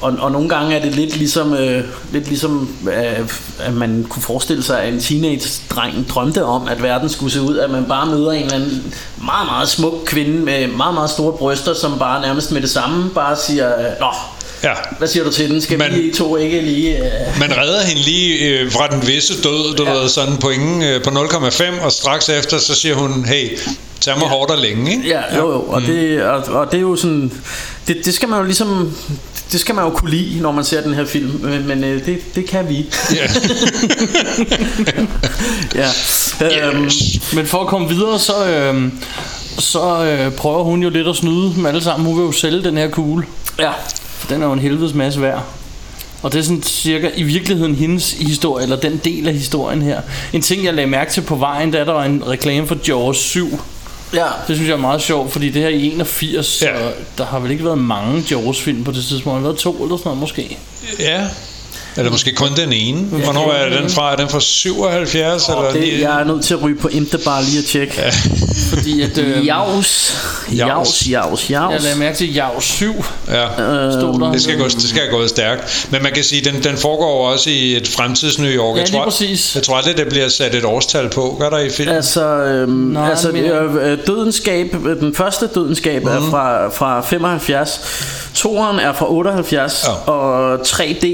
og, og nogle gange er det lidt ligesom, øh, lidt ligesom øh, at man kunne forestille sig, at en teenage-dreng drømte om, at verden skulle se ud, at man bare møder en eller anden meget, meget smuk kvinde med meget, meget store bryster, som bare nærmest med det samme bare siger, Nå, Ja. hvad siger du til den? Skal Man- vi to ikke lige... Øh, Man redder hende lige øh, fra den visse død, du Ja. ved, sådan på, ingen, øh, på 0,5, og straks efter, så siger hun, hey, tag mig ja. hårdt og længe, ikke? Ja, jo, jo, og, det, og, og det er jo sådan, det, det skal man jo ligesom, det skal man jo kunne lide, når man ser den her film, men, men øh, det, det kan vi. Ja. ja. Øhm, Men for at komme videre, så, øh, så øh, prøver hun jo lidt at snyde dem alle sammen. Hun vil jo sælge den her kugle. ja. For den er jo en helvedes masse værd. Og det er sådan cirka i virkeligheden hendes historie, eller den del af historien her. En ting, jeg lagde mærke til på vejen, da der var en reklame for Jaws 7. Ja. Det synes jeg er meget sjovt, fordi det her er i 81, ja. Der har vel ikke været mange Jaws-film på det tidspunkt. Der har været to eller sådan noget måske. ja. Eller måske kun den ene. Hvornår er den fra? Er den fra 77? eller Det, jeg er nødt til at ryge på Interbar lige at tjekke. Ja. Fordi at... Øh, Jaus. Jaus, jaus, Jeg jaus. lagde mærke til Jaws 7, Ja. stod der. Det skal, gå, det skal gå stærkt. Men man kan sige, den, den foregår også i et fremtids New York. Ja, jeg lige tror, præcis. Jeg tror aldrig, det bliver sat et årstal på. Gør der i filmen? Altså, øhm, Nej, altså øh, dødenskab, øh, den første dødenskab mm. er fra, fra 75, toeren er fra 78, Ja. og 3D,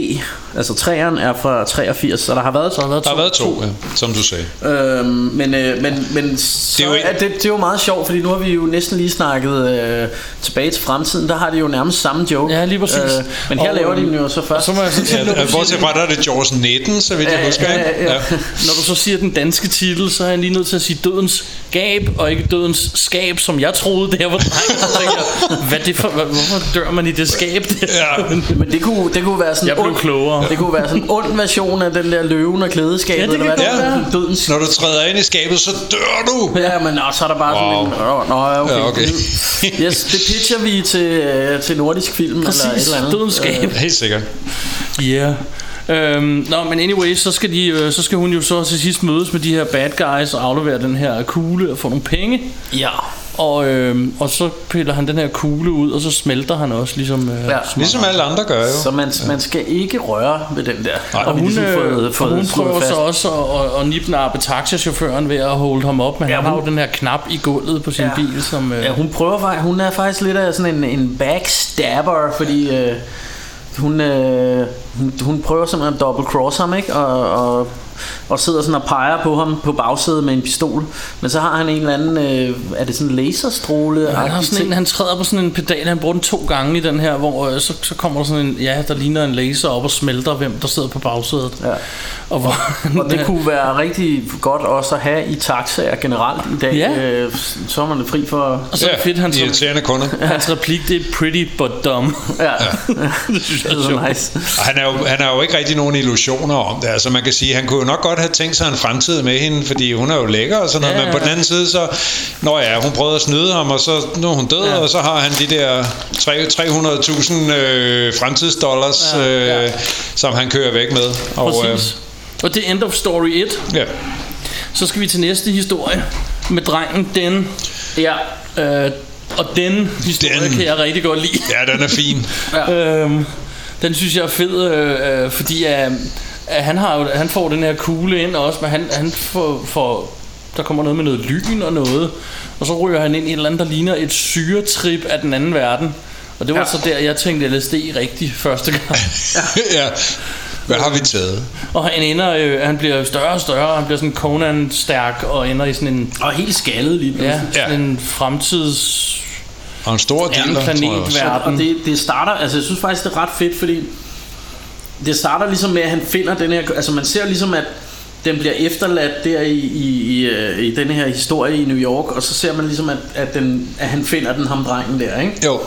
altså treeren er fra 83, så der har været Så har der været Der to. har været to, ja, som du sagde. Øhm, men, øh, men, men så Det er jo ikke- er det, det er jo meget sjovt, fordi nu har vi jo næsten lige snakket øh, tilbage til fremtiden. Der har de jo nærmest samme joke. Ja, lige præcis. men her Og, laver de øh, den jo så Og først. så må jeg så Ja, bortset fra, der er det Jaws 19, så vidt jeg Ja, husker. ja, ikke? ja, ja. når du så siger den danske titel, så er jeg lige nødt til at sige Dødens Gab, og ikke Dødens Skab, som jeg troede, det her var dreng. Så tænker jeg, hvad er det for, hvad, hvorfor dør man i det skab? Ja. Men det kunne, det kunne være sådan Jeg blev klogere. Det kunne være sådan en ond version af den der løven og klædeskabet. Ja, det eller kan hvad godt det være. Dødens Når du træder ind i skabet, så dør du! Ja, men og så er der bare Wow. sådan en... Nå, ja, okay. Ja, okay. yes, det pitcher vi til, øh, til nordisk film eller et Præcis, eller andet. Dødens Skab. Helt sikkert. Ja. Yeah. Øhm, nå, men anyway, så skal, de, øh, så skal hun jo så til sidst mødes med de her bad guys og aflevere den her kugle og få nogle penge. Øh, ja. Og, øhm, og så piller han den her kugle ud, og så smelter han også, ligesom... Øh, Ja. Ligesom alle andre gør jo. Så man, man skal ikke røre ved den der. Nej. Har Og hun, ligesom øh, fået- og fået hun slået prøver fast. så også at, at, at nipnappe taxachaufføren ved at holde ham op, men Ja, ja, han har hun- jo den her knap i gulvet på sin Ja. ja. bil, som... Øh, Ja, hun prøver faktisk, hun er faktisk lidt af sådan en, en backstabber, fordi øh, hun, øh, hun, hun prøver simpelthen at double cross ham, ikke? Og, og, og sidder sådan og peger på ham på bagsædet med en pistol. Men så har han en eller anden, øh, er det sådan en laserstråle? han, har sådan en, han træder på sådan en pedal, han bruger den to gange i den her, hvor øh, så, så kommer der sådan en, ja, der ligner en laser op og smelter, hvem der sidder på bagsædet. Ja. Og, hvor, Og det kunne være rigtig godt også at have i taxaer generelt i dag. Ja. Øh, så er man fri for... og så er det fedt, han så, irriterende kunder. hans replik, det er pretty but dumb. Ja, det synes jeg det er sjovt. nice. Og Han er, jo, han har jo ikke rigtig nogen illusioner om det. Altså man kan sige, han kunne jo nok godt have tænkt sig en fremtid med hende, fordi hun er jo lækker og sådan noget. Ja, Men på ja. den anden side, så... Nå ja, hun prøvede at snyde ham, og så nu er hun død, Ja. og så har han de der tre- 300.000 øh, fremtidsdollars, Ja, ja. øh, som han kører væk med. Og, Præcis. Og det er end of story 1. ja. Så skal vi til næste historie med drengen Den. Ja. Øh, og den historie Den. kan jeg rigtig godt lide. Ja, den er fin. Øhm, den synes jeg er fed, øh, øh, fordi at han, har jo, han får den her kugle ind også, men han, han får, får, der kommer noget med noget lyn og noget, og så ryger han ind i et eller andet, der ligner et syretrip af den anden verden. Og det var Ja. så der, jeg tænkte LSD rigtig første gang. ja. Hvad har vi taget? Og han ender, øh, han bliver større og større, han bliver sådan Conan-stærk og ender i sådan en, Og helt skaldet lige ja, pludselig. sådan en fremtids... Og en stor Ja, en dealer, planet tror jeg også. hver- Og det, det starter, altså jeg synes faktisk det er ret fedt, fordi det starter ligesom med, at han finder den her, altså man ser ligesom, at den bliver efterladt der i, i, i, øh, i den her historie i New York, og så ser man ligesom, at, at, den, at han finder den ham drengen der, ikke? Jo,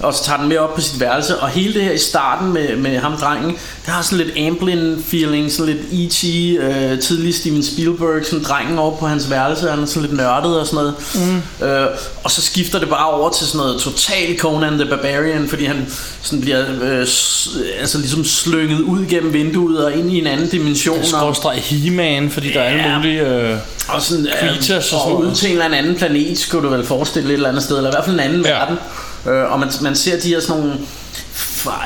og så tager den med op på sit værelse Og hele det her i starten med, med ham drengen Det har sådan lidt Amblin feeling Sådan lidt E.T. Øh, tidlig Steven Spielberg Sådan drengen over på hans værelse Han er sådan lidt nørdet og sådan noget mm. øh, Og så skifter det bare over til sådan noget Total Conan the Barbarian Fordi han sådan bliver øh, Altså ligesom slynget ud gennem vinduet Og ind i en anden dimension Skråstreg He-Man, fordi der er alle mulige... Øh, og sådan, Creatures og og, sådan og ud til en eller anden planet Skulle du vel forestille et eller andet sted Eller i hvert fald en anden ja. verden øh, Og man, man ser de her sådan nogle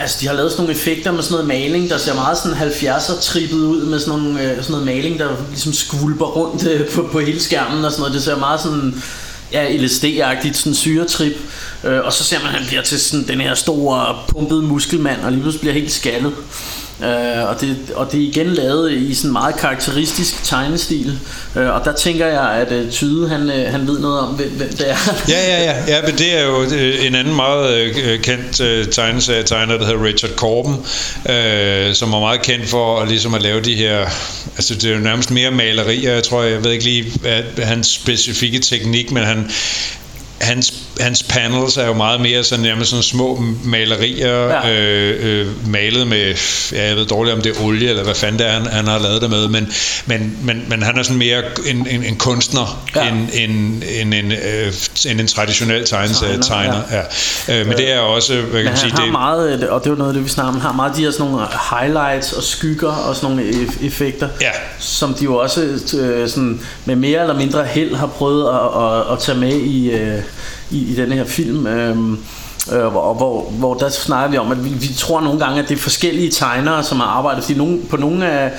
Altså de har lavet sådan nogle effekter med sådan noget maling Der ser meget sådan 70'er trippet ud Med sådan, nogle, øh, sådan noget maling Der ligesom skvulper rundt øh, på, på hele skærmen Og sådan noget Det ser meget sådan ja, LSD-agtigt, sådan syretrip. Øh, og så ser man, at han bliver til sådan den her store pumpede muskelmand, og lige pludselig bliver helt skaldet. Øh, og, det, og det er igen lavet i sådan meget karakteristisk tegnestil. Øh, og der tænker jeg, at øh, Tyde, han, øh, han ved noget om, hvem, hvem det er. Ja, ja, ja. ja men det er jo øh, en anden meget øh, kendt øh, tegneserietegner, der hedder Richard Corben, øh, som er meget kendt for at, ligesom at lave de her... Altså, det er jo nærmest mere malerier, jeg tror, jeg ved ikke lige, hvad hans specifikke teknik, men han, hans, hans panels er jo meget mere sådan, nærmest sådan små malerier, Ja. øh, øh, malet med, ja, jeg ved dårligt om det er olie, eller hvad fanden det er, han, han har lavet det med, men, men, men, men han er sådan mere en, en, en kunstner, Ja. end, end, end, en, øh, end en traditionel tegneserietegner. Tegner, Ja. Ja. Øh, men det er også, hvad kan Men man sige, har det, meget, øh, og det var noget af det, vi snakkede om, han har meget de her sådan nogle highlights og skygger og sådan nogle eff- effekter, Ja. som de jo også øh, sådan, med mere eller mindre held har prøvet at, at, at tage med i, øh, i, i den her film. Øhm, øh, hvor, hvor, hvor der snakker vi om, at vi, vi tror nogle gange, at det er forskellige tegnere, som har arbejdet, fordi nogle, på nogle af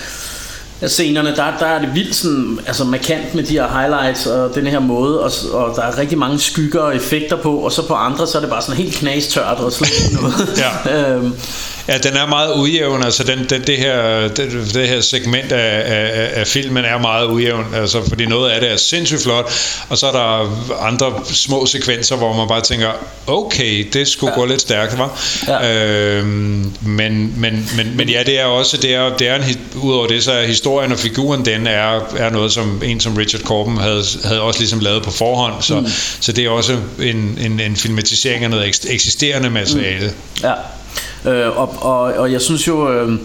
af scenerne, der, der er det vildt sådan, altså markant med de her highlights og den her måde, og, og der er rigtig mange skygger og effekter på, og så på andre, så er det bare sådan helt knastørt og slet ikke noget. Ja. øhm, Ja, den er meget ujævn, altså den, den, det, her, det, det her segment af, af, af filmen er meget ujævn, altså fordi noget af det er sindssygt flot, og så er der andre små sekvenser, hvor man bare tænker, okay, det skulle ja. gå lidt stærkt, var. Ja. Øhm, men, men, men, men ja, det er også, det er, det er en, udover det, så er historien og figuren, den er, er noget, som en som Richard Corben havde, havde også ligesom lavet på forhånd, så, mm. så det er også en, en, en filmatisering af noget eks- eksisterende materiale. Ja, øh, og, og, og jeg synes jo, øh,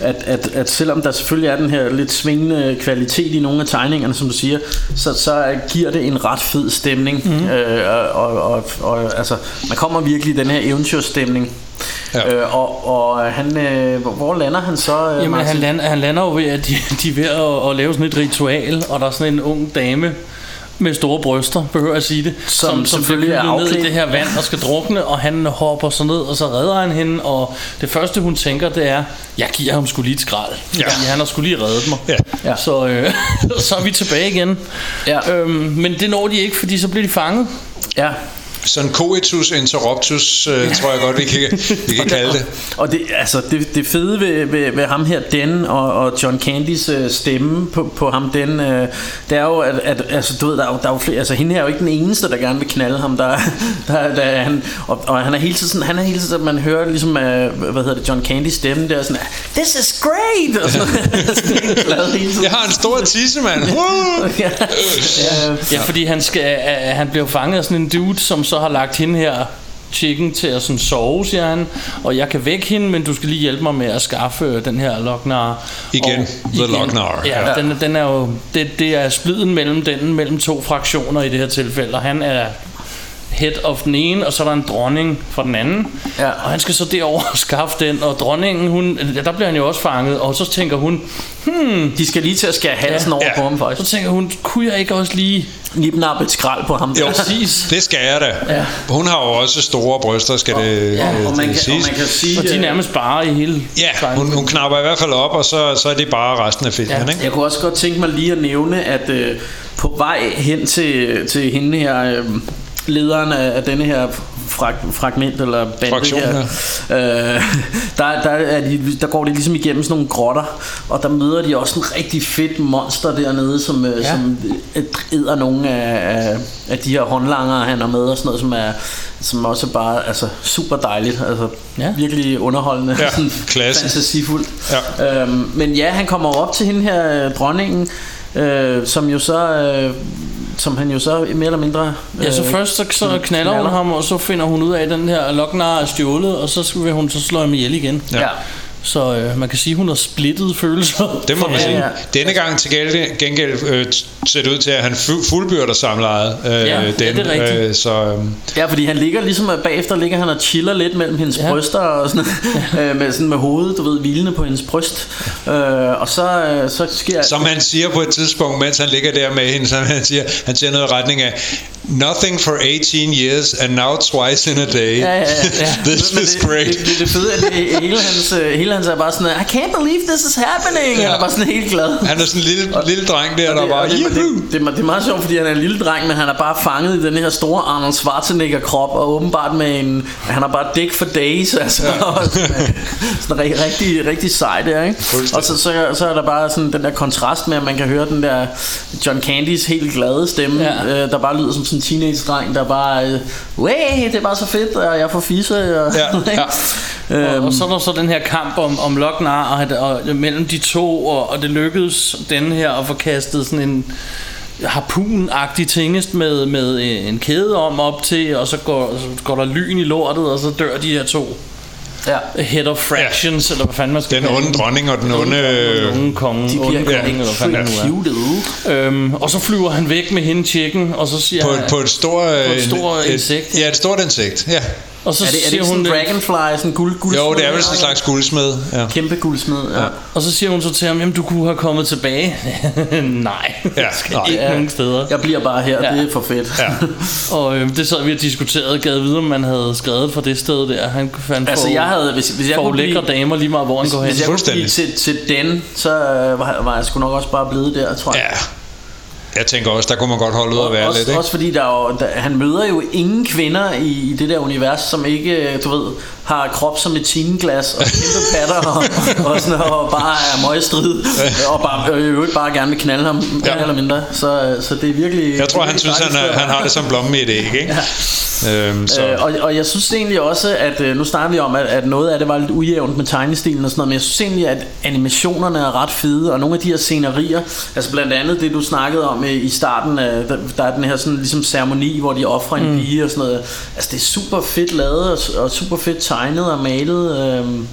at, at, at selvom der selvfølgelig er den her lidt svingende kvalitet i nogle af tegningerne, som du siger, så, så giver det en ret fed stemning. Mm. Øh, og, og, og, og altså, man kommer virkelig i den her eventyrstemning. Ja. Øh, og, og han, øh, hvor, lander han så? Øh, Jamen, Martin? han lander, han lander jo ved, at de, de er ved at, at lave sådan et ritual, og der er sådan en ung dame med store bryster, behøver jeg at sige det, Som som, som selvfølgelig bliver er ned i det her vand og skal drukne, og han hopper så ned, og så redder han hende, og det første hun tænker, det er, jeg giver ham sgu lige et skrald, ja. fordi han har sgu lige reddet mig. Ja. Ja. Så, øh, så er vi tilbage igen. Ja. Øhm, men det når de ikke, fordi så bliver de fanget. Ja, Sådan coitus interruptus, øh, tror jeg godt, vi kan, vi kan kalde det. Og det, altså, det, det fede ved, ved, ved ham her, Den, og, og John Candys øh, stemme på, på ham, Den, øh, det er jo, at, at altså, du ved, der er jo, der er jo flere, altså hende her er jo ikke den eneste, der gerne vil knalde ham, der, der, der er han, og, og han er hele tiden sådan, han er hele tiden, man hører ligesom, øh, hvad hedder det, John Candys stemme der, sådan, this is great, og sådan, glad hele tiden. Jeg har en stor tisse, mand. Ja, ja, Ja, fordi han, skal, øh, han bliver fanget af sådan en dude, som så har lagt hende her chicken til at sådan sove, siger han. Og jeg kan vække hende, men du skal lige hjælpe mig med at skaffe øh, den her Lochnar. Igen, Og, The Lochnar. Ja, Ja. Den, den er jo, det, det er spliden mellem den, mellem to fraktioner i det her tilfælde, og han er head of den ene, og så er der en dronning fra den anden. Ja. Og han skal så derover og skaffe den, og dronningen, hun, ja, der bliver han jo også fanget, og så tænker hun, De skal lige til at skære halsen ja. over Ja. på ham så faktisk. tænker hun, kunne jeg ikke også lige... Nipnappe et skrald på ham. Jo. Præcis. det skal jeg da. Ja. Hun har jo også store bryster, skal det, Ja, øh, og, man det kan, og siges. man kan sige... Og de er øh, nærmest bare i hele... Ja, hun, hun knapper i hvert fald op, og så, så er det bare resten af filmen, Ja. ikke? Jeg kunne også godt tænke mig lige at nævne, at øh, på vej hen til, til hende her, øh, lederen af, af denne her frag, fragment eller bande Fraktion, her, øh, der, der, er de, der går de ligesom igennem sådan nogle grotter, og der møder de også en rigtig fedt monster dernede, som, øh, Ja. som øh, æder nogle af, af, af de her håndlanger, han har med og sådan noget, som er som også er bare altså, super dejligt, altså Ja. virkelig underholdende, Ja, sådan klasse. fantasifuldt. Ja. Øhm, men ja, han kommer op til hende her, øh, dronningen, øh, som jo så, øh, som han jo så mere eller mindre... Øh, Ja, så først så, så knaller hun ham, og så finder hun ud af, at den her Loknar er stjålet, og så vil hun så slå ham ihjel igen. Ja. Så øh, man kan sige, at hun har splittet følelser. Det må man Ja, sige. ja. Denne gang til gengæld, gengæld øh, ser det ud til, at han fu- fuldbyrder samlejet. Øh, Ja, ja, den, det er rigtigt. Øh, så øh, Ja, fordi han ligger ligesom øh, bagefter ligger han og chiller lidt mellem hendes Ja. ja. bryster og sådan, øh, med, sådan med hovedet, du ved, hvilende på hendes bryst. Øh, og så, øh, så sker... som han siger på et tidspunkt, mens han ligger der med hende, så han siger, han siger noget i retning af Nothing for 18 years, and now twice in a day. Ja, ja, ja. This Men is det, great. Det, det, det fede er, at hele, hans, øh, hele hans er bare sådan, I can't believe this is happening. Ja. Han er bare sådan helt glad. Han er sådan en lille, lille dreng der, Og der det, bare, og det, det, det, det, er- det er meget sjovt, fordi han er en lille dreng, men han er bare fanget i den her store Arnold Schwarzenegger krop, og åbenbart med en, han har bare dick for days, altså, ja. sådan, sådan rigtig, rigtig, sej der, ikke? Og så, så, så er der bare sådan den der kontrast med, at man kan høre den der John Candys helt glade stemme, Ja. øh, der bare lyder som sådan en teenage-dreng, der bare, øh, way, det er bare så fedt, og jeg får fisse, og, Ja, ja. Og, Øhm, og så er der så den her kamp om, om Loknar og, og, og mellem de to, og, og det lykkedes den her at få kastet sådan en harpun-agtig tingest med, med en kæde om op til, og så går, så går der lyn i lortet, og så dør de her to ja. head of fractions, ja. eller hvad fanden man skal Den onde dronning og den onde... Den onde konge, De onde bliver konge, eller hvad fanden cute Øhm, og så flyver han væk med hende tjekken, og så siger På, han, på et stort... På et stort insekt, Ja, et stort insekt, ja. Og så Er det, er det siger ikke sådan hun, en dragonfly, sådan en guld, guld Jo, det er vel sådan en slags guldsmed. Ja. Kæmpe guldsmed, ja. og så siger hun så til ham, jamen du kunne have kommet tilbage. nej, Ja, jeg skal nej. ikke Ja. nogen steder. Jeg bliver bare her, Ja. det er for fedt. Ja. Og øh, det sad vi og diskuterede, gad vide, om man havde skrevet fra det sted der. Han fandt Altså jeg havde, hvis, hvis jeg kunne lækre blive, damer lige meget, hvor han går hen. hvis jeg kunne blive til, til den, så øh, var, var jeg sgu nok også bare blevet der, tror jeg. ja. Jeg tænker også, der kunne man godt holde ud at være også, lidt, ikke? også fordi der er jo, der, han møder jo ingen kvinder i, i det der univers, som ikke, du ved, har krop som et timeglas og kæmpe patter og, og, sådan, og bare er møgstrid og bare, øh, øvrigt bare gerne vil knalde ham Ja. ja. eller mindre. Så, så det er virkelig... Jeg tror, det han synes, han, er, han har det som blomme i et æg, ikke? Øhm, så. Øh, og, og jeg synes egentlig også, at øh, nu snakker vi om, at, at noget af det var lidt ujævnt med tegnestilen og sådan noget, men jeg synes egentlig, at animationerne er ret fede, og nogle af de her scenerier, altså blandt andet det, du snakkede om øh, i starten, øh, der, der er den her sådan ligesom ceremoni, hvor de offrer en pige og sådan noget. Altså det er super fedt lavet, og, og super fedt tegnet og malet,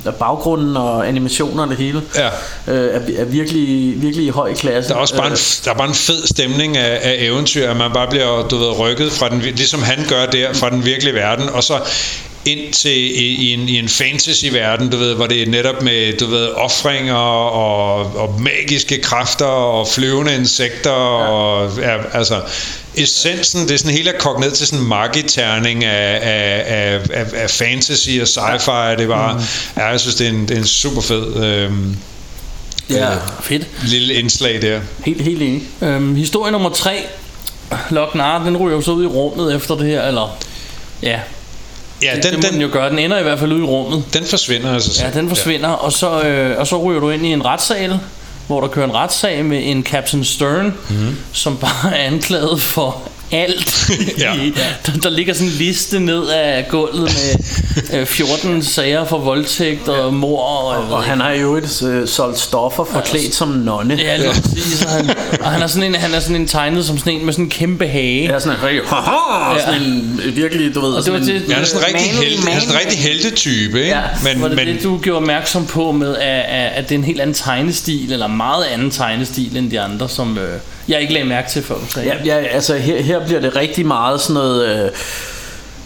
øh, baggrunden og animationer og det hele, Ja. øh, er, er virkelig, virkelig i høj klasse. Der er også bare en, Øh, der er bare en fed stemning af, af eventyr, at man bare bliver du ved, rykket fra den, ligesom han gør der, fra den virkelige verden, og så ind til i, i, en, i en fantasy-verden, du ved, hvor det er netop med, du ved, offringer og, og magiske kræfter og flyvende insekter ja. og ja, altså essensen, det er sådan helt at kogt ned til sådan en magiterning af, af, af, af, fantasy og sci-fi, det var, mm. ja, jeg synes, det er en, det er en super fed øhm, ja, Fedt. lille indslag der. helt, helt enig. Øhm, historie nummer tre. Lochnar, den ryger jo så ud i rummet efter det her, eller... Ja, Ja, det, den, det må den den, jo gøre. Den ender i hvert fald ud i rummet. den forsvinder altså. Ja, den forsvinder, og, så, øh, og så ryger du ind i en retssal, hvor der kører en retssag med en Captain Stern, mm. som bare er anklaget for alt. Ja. I- der, der ligger sådan en liste ned af gulvet med øh, 14 sager for voldtægt og mor. Og, ved Og han har jo et øh, solgt stoffer forklædt som nonne. Ja, lige præcis. Og han, og han er sådan en, han er sådan en tegnet som sådan en med sådan en kæmpe hage. Ja, sådan en rigtig, haha, Ja. sådan en øh, virkelig, du ved, Og det var sådan det, en, Ja, han er sådan en rigtig, held, han er sådan en rigtig heltetype, ikke? Ja, men, var det men, det, du gjorde opmærksom på med, at, at, at det er en helt anden tegnestil, eller meget anden tegnestil end de andre, som øh, jeg ikke lagde mærke til før, du sagde. Ja, ja, altså her, her bliver det rigtig meget sådan noget... Øh,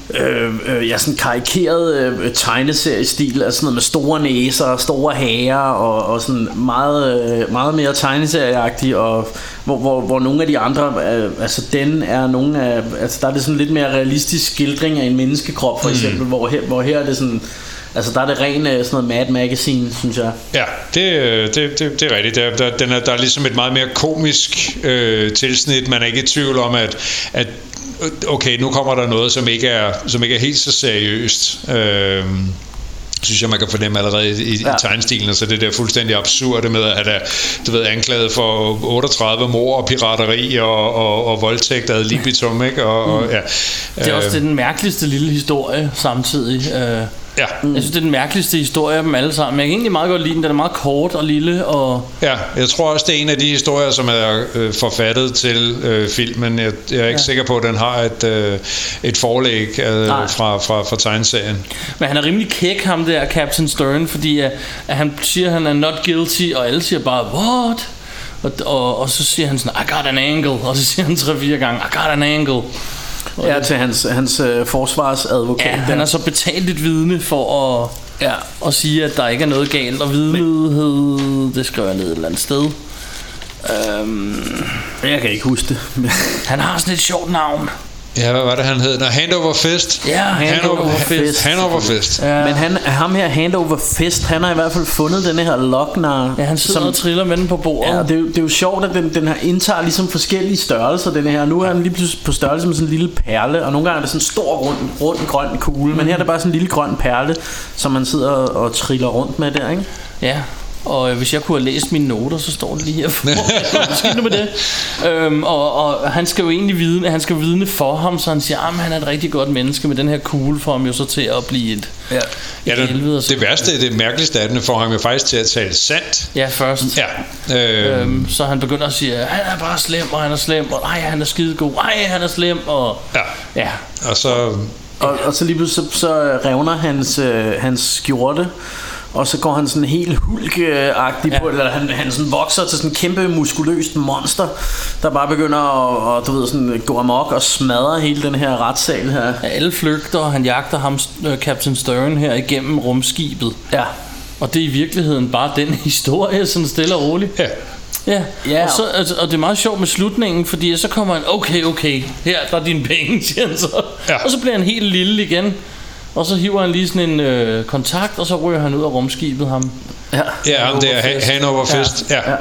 øh, øh, ja, sådan karikeret øh, tegneseriestil, altså sådan noget med store næser, store hager og, og sådan meget, øh, meget mere tegneserieagtig, og hvor, hvor, hvor nogle af de andre, øh, altså den er nogle af, altså der er det sådan lidt mere realistisk skildring af en menneskekrop for eksempel, mm. hvor, her, hvor her er det sådan, altså der er det ren øh, sådan noget Mad Magazine, synes jeg. Ja, det, øh, det, det, det er rigtigt. Der, der, den er, der er ligesom et meget mere komisk øh, tilsnit. Man er ikke i tvivl om, at, at okay, nu kommer der noget, som ikke er, som ikke er helt så seriøst. Øh, synes jeg, man kan fornemme allerede i, Ja. i tegnstilen, altså det der fuldstændig absurde med, at er du ved, anklaget for 38 mor og pirateri og, og, og voldtægt ad libitum, ikke? Og, og, ja. Det er også det er den mærkeligste lille historie samtidig. Øh, Ja, Jeg synes, det er den mærkeligste historie af dem alle sammen. Jeg kan egentlig meget godt lide den. Den er meget kort og lille. Og ja, jeg tror også, det er en af de historier, som er øh, forfattet til øh, filmen. Jeg, jeg er ikke ja. sikker på, at den har et, øh, et forlæg øh, Nej. fra, fra, fra tegneserien. Men han er rimelig kæk, ham der, Captain Stern, fordi at, at han siger, at han er not guilty, og alle siger bare, what? Og, og, og så siger han sådan, I got an angle, og så siger han tre-fire gange, I got an angle. Ja, til hans, hans øh, forsvarsadvokat. Ja, han er så betalt et vidne for at, ja. at sige, at der ikke er noget galt, og vidnelighed, det skriver jeg ned et eller andet sted. Øhm, Jeg kan ikke huske det. han har sådan et sjovt navn. Ja, hvad var det, han hed? Nå, Handover Fist. Ja, Handover Fist. Handover Fist. Ja. Men han, ham her, Handover Fist, han har i hvert fald fundet den her Lochnar. Ja, han sidder som, og triller med den på bordet. Ja, det, er jo- det er jo sjovt, at den, den her indtager ligesom forskellige størrelser, den her. Nu er den lige pludselig på størrelse med sådan en lille perle, og nogle gange er det sådan en stor, rund, rund grøn kugle, men her er det bare sådan en lille grøn perle, som man sidder og, og triller rundt med der, ikke? Ja, og øh, hvis jeg kunne have læst mine noter, så står det lige her for Skidt nu med det. Øhm, og, og han skal jo egentlig vidne, han skal vidne for ham, så han siger, at han er et rigtig godt menneske, med den her kugle får ham jo så til at blive et, Ja. Ja, helvede og det, så- det værste, det mærkeligste af den, får ham jo faktisk til at tale sandt. Ja, først. Ja. Øh, Øhm, så han begynder at sige, han er bare slem, og han er slem, og ej, han er skidegod, ej, han er slem, og ja. ja, Og så... Og, og så lige pludselig så, så revner hans, øh, hans skjorte, og så går han sådan helt hulkagtig Ja. ja. på, eller han, han sådan vokser til sådan en kæmpe muskuløst monster, der bare begynder at, og, du ved, sådan, gå amok og smadre hele den her retssal her. alle flygter, og han jagter ham, øh, Captain Stern, her igennem rumskibet. Ja. Og det er i virkeligheden bare den historie, sådan stille og roligt. Ja. Ja, Ja. og, så, altså, og det er meget sjovt med slutningen, fordi så kommer han, okay, okay, her der er dine penge, siger han så. Ja. Og så bliver han helt lille igen. Og så hiver han lige sådan en øh, kontakt, og så ryger han ud af rumskibet ham. Ja. Ja, ham der, Fist. Han- Hanover Fist. Ja. Ja.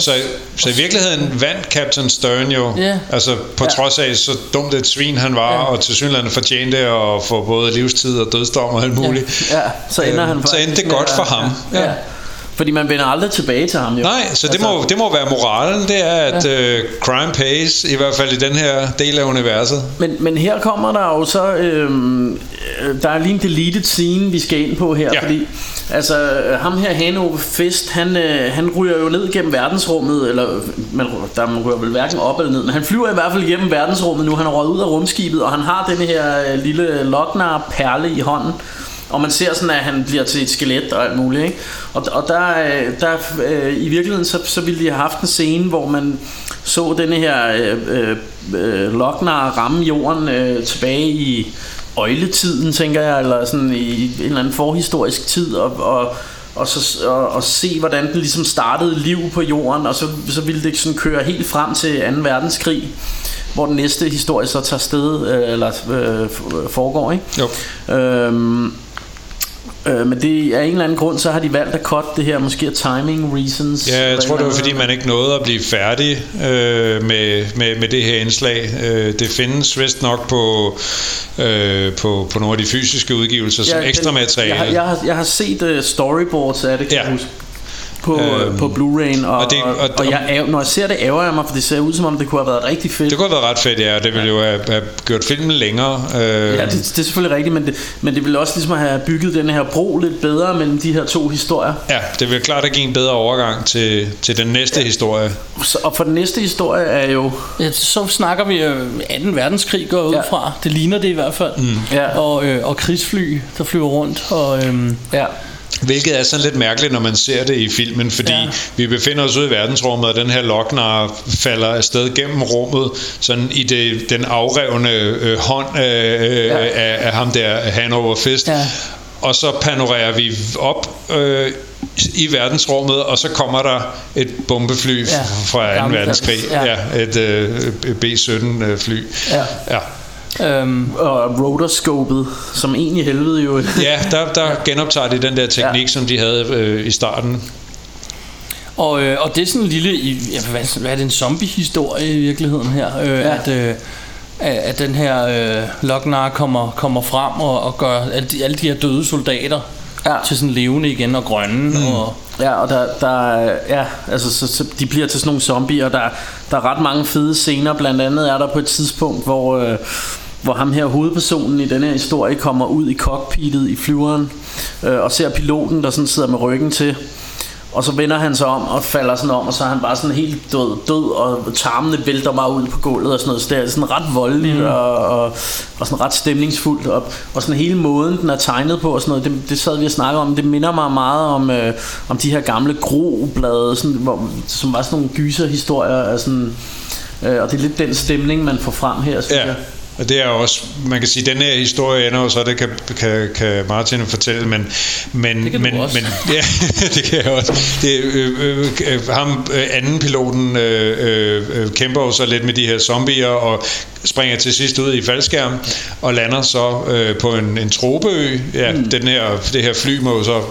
Så, så i virkeligheden vandt Captain Stern jo, Ja. altså på Ja. trods af så dumt et svin han var, Ja. og til synligheden fortjente at få både livstid og dødsdom og alt muligt. Ja, så ender Øhm, han så endte det godt for ham. Ja. Ja. Fordi man vender aldrig tilbage til ham jo. Nej, så det må, det må være moralen, det er, at ja. uh, crime pays, i hvert fald i den her del af universet. Men, men her kommer der jo så øhm, øh, Der er lige en deleted scene Vi skal ind på her Ja. Fordi altså, øh, ham her Hanover Fist Han, øh, han ryger jo ned gennem verdensrummet Eller man, der, man ryger vel hverken op eller ned Men han flyver i hvert fald igennem verdensrummet nu Han er røget ud af rumskibet Og han har den her øh, lille Lochnar perle i hånden og man ser sådan, at han bliver til et skelet og alt muligt. Ikke? Og, og der, øh, der øh, i virkeligheden, så, så ville de have haft en scene, hvor man så denne her øh, øh, Lochnar ramme jorden øh, tilbage i øjletiden, tænker jeg, eller sådan i en eller anden forhistorisk tid, og, og, og, så, og, og se, hvordan den ligesom startede liv på jorden, og så, så ville det sådan køre helt frem til 2. verdenskrig, hvor den næste historie så tager sted, øh, eller øh, foregår, ikke? Jo. Øhm, øh, men det er en eller anden grund, så har de valgt at cut det her, måske af timing reasons. Ja, jeg tror, det var fordi, man ikke nåede at blive færdig øh, med, med, med det her indslag. Øh, det findes vist nok på, øh, på, på nogle af de fysiske udgivelser som Ja, ekstra den- materiale. Jeg, har- jeg, har, jeg har set uh, storyboards af det, kan Ja. jeg huske. På, Øhm, øhm, på Blu-ray og, og det- og- og, og jeg, når jeg ser det ærger jeg mig For det ser ud som om det kunne have været rigtig fedt Det kunne have været ret fedt, ja. og Det ville jo have, have gjort filmen længere. Øh, Ja, det, det er selvfølgelig rigtigt Men det, men det ville også ligesom have bygget den her bro lidt bedre Mellem de her to historier ja, det vil klart at give en bedre overgang til, til den næste ja. historie. så, Og for den næste historie er jo Ja, så snakker vi øh, 2. verdenskrig går ud Ja. fra. Det ligner det i hvert fald. Mm. Ja. Og, øh, og krigsfly, der flyver rundt. Og, øhm, Ja Hvilket er sådan lidt mærkeligt, når man ser det i filmen, fordi ja. Vi befinder os ude i verdensrummet, og den her Lochnar falder afsted gennem rummet, sådan i det, den afrevne øh, hånd øh, ja. af, af ham der, Hanover Fist. Ja. Og så panorerer vi op øh, i verdensrummet, og så kommer der et bombefly ja. Fra 2. Gammeldags. verdenskrig. Ja. Ja. Et øh, B-17 øh, fly. Ja. Ja. Øhm, Og rotorscopet, som egentlig helvede jo... Ja, der, der genoptager de den der teknik, ja. Som de havde øh, i starten. Og, øh, og det er sådan en lille, i- ja, hvad, hvad er det, en zombie-historie i virkeligheden her? Øh, ja. at, øh, at at den her øh, Lochnar kommer, kommer frem og, og gør alle de, alle de her døde soldater Ja. til sådan levende igen og grønne. Mm. Og, Ja, og der, der ja, altså, så, så de bliver til sådan nogle zombier, og der, der er ret mange fede scener. Blandt andet er der på et tidspunkt, hvor, øh, hvor ham her hovedpersonen i den her historie kommer ud i cockpittet i flyveren, øh, og ser piloten, der sådan sidder med ryggen til. Og så vender han sig om og falder sådan om, og så er han bare sådan helt død, død og tarmene vælter bare ud på gulvet og sådan noget. Så det er sådan ret voldeligt mm. og, og, og sådan ret stemningsfuldt. Og, og sådan hele måden, den er tegnet på og sådan noget, det, det sad vi og snakkede om. Det minder mig meget om, øh, om de her gamle groblade, sådan, hvor, som var sådan nogle gyserhistorier. Af sådan, øh, og det er lidt den stemning, man får frem her, synes Ja, jeg. Og det er også, man kan sige, den her historie ender jo så, det kan, kan, kan Martin fortælle, men, men, Det kan men, også. men ja, det kan jeg også. Det, øh, øh, øh, ham, øh, anden piloten, øh, øh, øh, kæmper jo så lidt med de her zombier, og springer til sidst ud i faldskærm, og lander så øh, på en, en tropeø. Ja, mm. den her, det her fly må jo så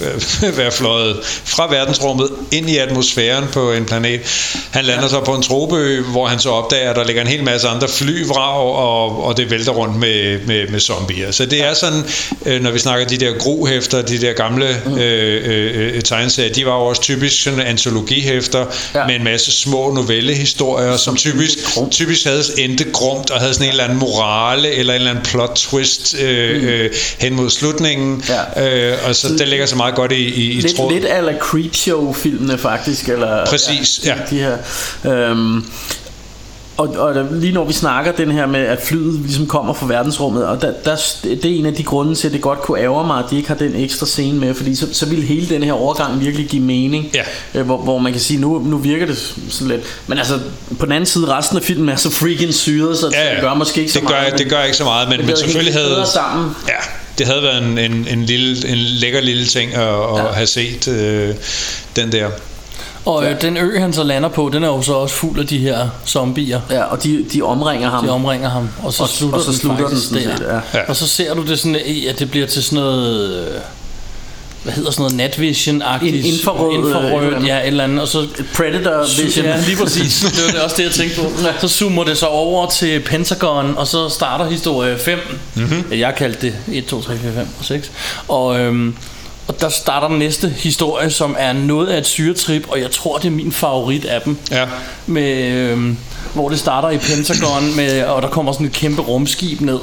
være fløjet fra verdensrummet ind i atmosfæren på en planet. Han lander så på en tropeø, hvor han så opdager, at der ligger en hel masse andre flyvrag, og, og det vælter rundt med, med, med zombier. Så det er sådan, øh, når vi snakker de der grohæfter, de der gamle øh, øh, øh, tegneserier, de var jo også typisk sådan antologihæfter ja. Ja. med en masse små novellehistorier, som typisk, typisk havde endte grumt og havde sådan en eller anden morale eller en eller anden plot twist øh, øh, hen mod slutningen. Ja. Øh, og så det ligger så meget godt i, i, i Lidt, tråd. lidt ala Creepshow-filmene faktisk eller, Præcis, ja. De her øhm, og, og der, lige når vi snakker den her med At flyet ligesom kommer fra verdensrummet Og der, der, det er en af de grunde til At det godt kunne ærge mig At de ikke har den ekstra scene med Fordi så, så ville hele den her overgang virkelig give mening Ja. øh, hvor, hvor man kan sige Nu, nu virker det sådan lidt Men altså på den anden side Resten af filmen er så freaking syret Så Ja, ja. det gør måske ikke så det gør, meget det gør ikke så meget, men, men gør selvfølgelig havde... sammen. Ja, det havde været en, en, en, lille, en lækker lille ting at, at Ja. have set øh, den der. Og øh, den ø, han så lander på, den er jo så også fuld af de her zombier. Ja, og de, de omringer ham De omringer ham, og så Og- slutter, og så den, slutter den faktisk sådan der. set, ja. Ja. Og så ser du det sådan, at det bliver til sådan noget... øh, Hvad hedder sådan noget? Natvision-agtigt. In- infrarød, øh, Infrarød, andet. ja, et eller andet. Og så Predator Vision Ja, lige præcis. Det var det også det, jeg tænkte på. Så zoomer det så over til Pentagon, og så starter historie 5. Mm-hmm. Jeg kaldte det 1, 2, 3, 4, 5 og 6. Og, øhm, og der starter den næste historie, som er noget af et syretrip, og jeg tror, det er min favorit af dem. Ja. Med, øhm, hvor det starter i Pentagon, med, og der kommer sådan et kæmpe rumskib ned.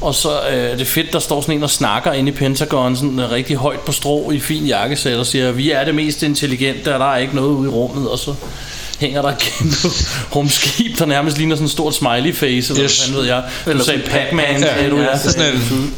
Og så øh, er det fedt, der står sådan en og snakker inde i Pentagon, sådan øh, rigtig højt på strå i fin jakkesæt og siger, vi er det mest intelligente, og der er ikke noget ude i rummet, og så hænger der et kæmpe rumskib, der nærmest ligner sådan en stort smiley face, eller Yes. hvad ved jeg. Eller Eller sagde sådan Pac-Man, Pac-Man, sagde du, ja, ja. Sådan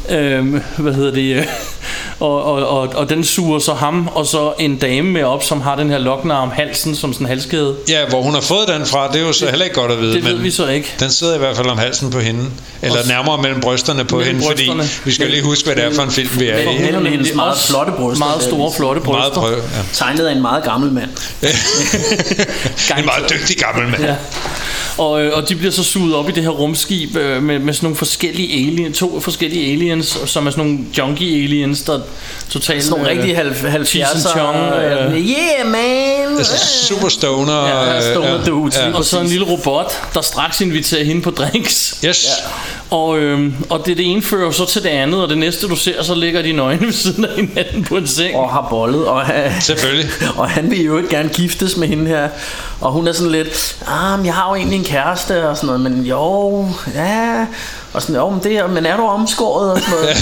en, Øhm, hvad hedder det? og, og, og, og den suger så ham, og så en dame med op, som har den her lokner om halsen, som sådan en halskæde. ja, hvor hun har fået den fra, det er jo så heller ikke godt at vide. Det ved men vi så ikke. Den sidder i hvert fald om halsen på hende. Eller Og- nærmere mellem brysterne på Mellem hende, fordi brysterne. vi skal lige huske, hvad det er for en film, vi er Men- i. men- Nemlig hendes meget flotte bryster, Meget store, flotte Meget bryster. prøv, ja. Tegnet af en meget gammel mand En meget dygtig gammel mand. Ja. Og, øh, og de bliver så suget op i det her rumskib øh, med, med sådan nogle forskellige aliens, to forskellige aliens, som er sådan nogle junkie aliens, der totalt... Sådan nogle øh, rigtig halv- Cheech and 70'er Chong, øh, Yeah man Altså, super stoner. Ja, øh, stoner dudes, lige og så en lille robot, der straks inviterer hende på drinks. Yes. Og, øhm, og det, det ene fører så til det andet, og det næste du ser, så ligger de nøgne ved siden af hinanden på en seng. Og har bollet og, Selvfølgelig. og han vil jo ikke gerne giftes med hende her Og hun er sådan lidt ah, men Jeg har jo egentlig en kæreste og sådan noget Men jo, ja. Og sådan, men, det er, men er du omskåret og sådan noget?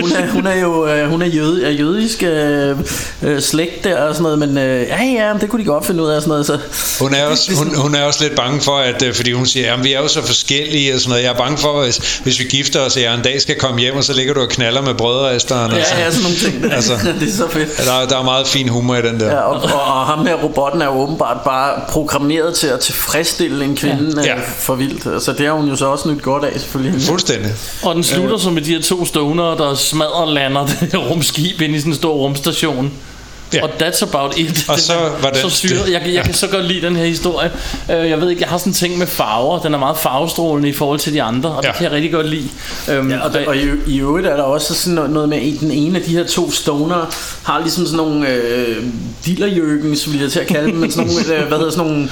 Hun er, hun er, hun er jo øh, hun er jøde, er jødisk øh, øh, slægt der og sådan noget, men øh, ja, ja, det kunne de godt finde ud af og sådan noget. Så, Hun er, også, hun, hun er også lidt bange for, at øh, fordi hun siger, at vi er jo så forskellige og sådan noget. Jeg er bange for, hvis, hvis vi gifter os, at jeg en dag skal komme hjem, og så ligger du og knaller med brødre, Esther. ja, ja, sådan nogle ting. Der. Altså. det er så fedt. Der, der er meget fin humor i den der. Ja, og, og, og ham her robotten er jo åbenbart bare programmeret til at tilfredsstille en kvinde Ja. ja. Ja. øh, for vildt. Altså det har hun jo så også nyt godt af selvfølgelig. Fuldstændig. Og den slutter så med de her to stoner, der smadrer lander det rumskib ind i sådan en stor rumstation. Ja. Og that's about it. Og så var den- så syret. Jeg, jeg kan så godt lide den her historie. Øh, Jeg ved ikke, jeg har sådan en ting med farver. Den er meget farvestrålende i forhold til de andre, og det Ja. kan jeg rigtig godt lide. Øhm, Ja, og, der, og i, i øvrigt er der også sådan noget, noget med, at den ene af de her to stoner har ligesom sådan nogle øh, dillerjøgens, vil jeg til at kalde dem, men sådan nogle, øh, hvad hedder sådan nogle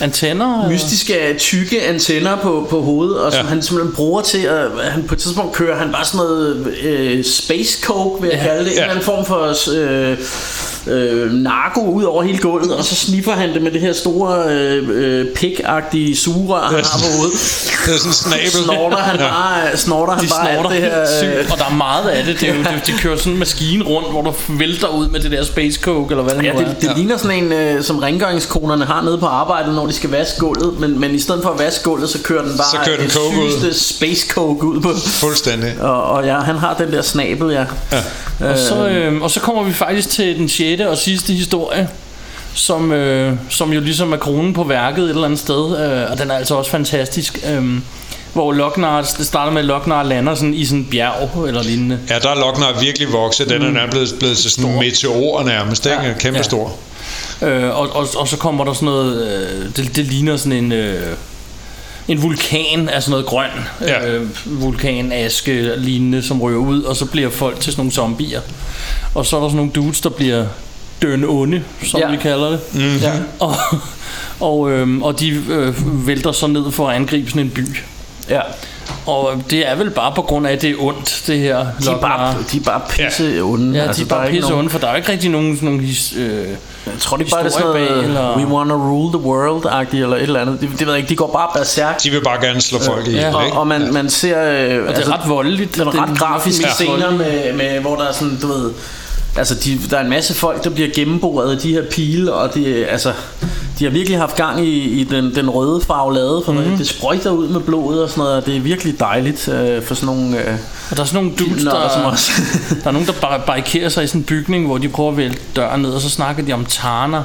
Antenner? mystiske, tykke antenner på, på hovedet, og som Ja. ja. han simpelthen bruger til at, han på et tidspunkt kører han bare sådan noget øh, space coke, vil jeg Ja. kalde det, en Ja. eller anden form for øh, øh, narko ud over hele gulvet, og så sniffer han det med det her store øh, øh, pik-agtige sugerør, han har på hovedet. Det er sådan en snabel. Snorter han Ja. bare, snorter han De bare alt snorter det her... helt øh, sygt, og der er meget af det. det, er jo, det de kører sådan en maskine rundt, hvor du vælter ud med det der space coke, eller hvad det Ja, nu er. det, det ja. ligner sådan en, øh, som rengøringskonerne har nede på arbejdet, når de skal vaske gulvet. Men, men i stedet for at vaske gulvet, så kører den bare Så kører den et coke ud. space coke ud på. Fuldstændig. Og, og ja, han har den der snabel, ja. Ja. Og så, øh, og så kommer vi faktisk til den sjette og sidste historie, som, øh, som jo ligesom er kronen på værket et eller andet sted, øh, og den er altså også fantastisk. Øh, hvor Lochnar, det starter med, at Lochnar lander sådan i sådan en bjerg eller lignende. Ja, der er Lochnar virkelig vokset. Den er nærmest blevet, blevet til sådan en meteor nærmest. Ikke? Ja. Kæmpe Ja. stor. Øh, og, og, og så kommer der sådan noget, øh, det, det ligner sådan en... Øh, en vulkan af sådan noget grøn Ja. øh, vulkanaske lignende, som ryger ud, og så bliver folk til sådan nogle zombier. Og så er der sådan nogle dudes, der bliver døn onde, som Ja. vi kalder det. Mhm. ja. Og, og, øhm, og de øh, vælter så ned for at angribe sådan en by. ja. Og det er vel bare på grund af, at det er ondt, det her. De er bare, de er bare pisse onde. Ja, de Altså, er bare pisse nogen- onde, for der er ikke rigtig nogen, sådan nogle his, øh, Jeg tror, det er bare det er sådan noget, bag, eller- we wanna rule the world-agtigt, eller et eller andet. Det, det ved jeg ikke, de går bare berserk. De vil bare gerne slå folk ihjel, ja. ikke? Og, og man, man ser... Øh, og det er ret voldeligt. Det er ret grafiske scener, med, med, hvor der er sådan, du ved... Altså, de, der er en masse folk, der bliver gennemboret af de her pile, og det, altså, de har virkelig haft gang i, i den, den røde farvelade, for mm. det sprøjter ud med blodet og sådan noget, og det er virkelig dejligt øh, for sådan nogle øh, Og der er sådan nogle dudes, der, som os. der er nogen, der bar- barrikerer sig i sådan en bygning, hvor de prøver at vælte døren ned, og så snakker de om Tana.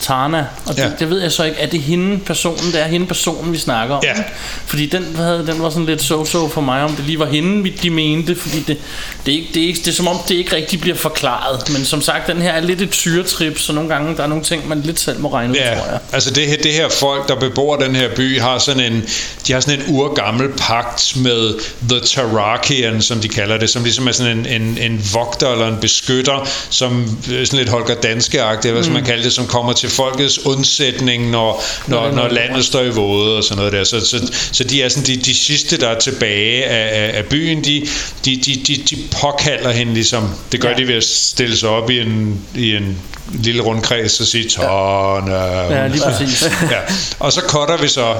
Tana. Og det, Ja. det ved jeg så ikke, er det hende personen? Det er hende personen, vi snakker om. Ja. Fordi den, hvad havde, den var sådan lidt so-so for mig, om det lige var hende, vi- de mente. Fordi det, det, er ikke, det, er ikke, det er som om, det ikke rigtig bliver forklaret. Men som sagt, den her er lidt et syretrip, så nogle gange der er nogle ting, man lidt selv må regne ud, Ja, tror jeg. altså det her, det her folk, der bebor den her by, har sådan en, de har sådan en urgammel pagt med The Tarakian, som de kalder det, som ligesom er sådan en, en, en vogter eller en beskytter, som øh, sådan lidt Holger Danske-agtigt, hvad skal man kalde det, som kommer til folkets undsætning, når, når, når landet står i våde og sådan noget der. Så, så, så de er sådan de, de sidste, der er tilbage af, af, af byen, de, de, de, de, de påkalder hende ligesom, det gør ja. de ved at stille sig op i en, i en lille rundkreds og sige, Tone. Ja, lige præcis. Ja. Og så cutter vi så.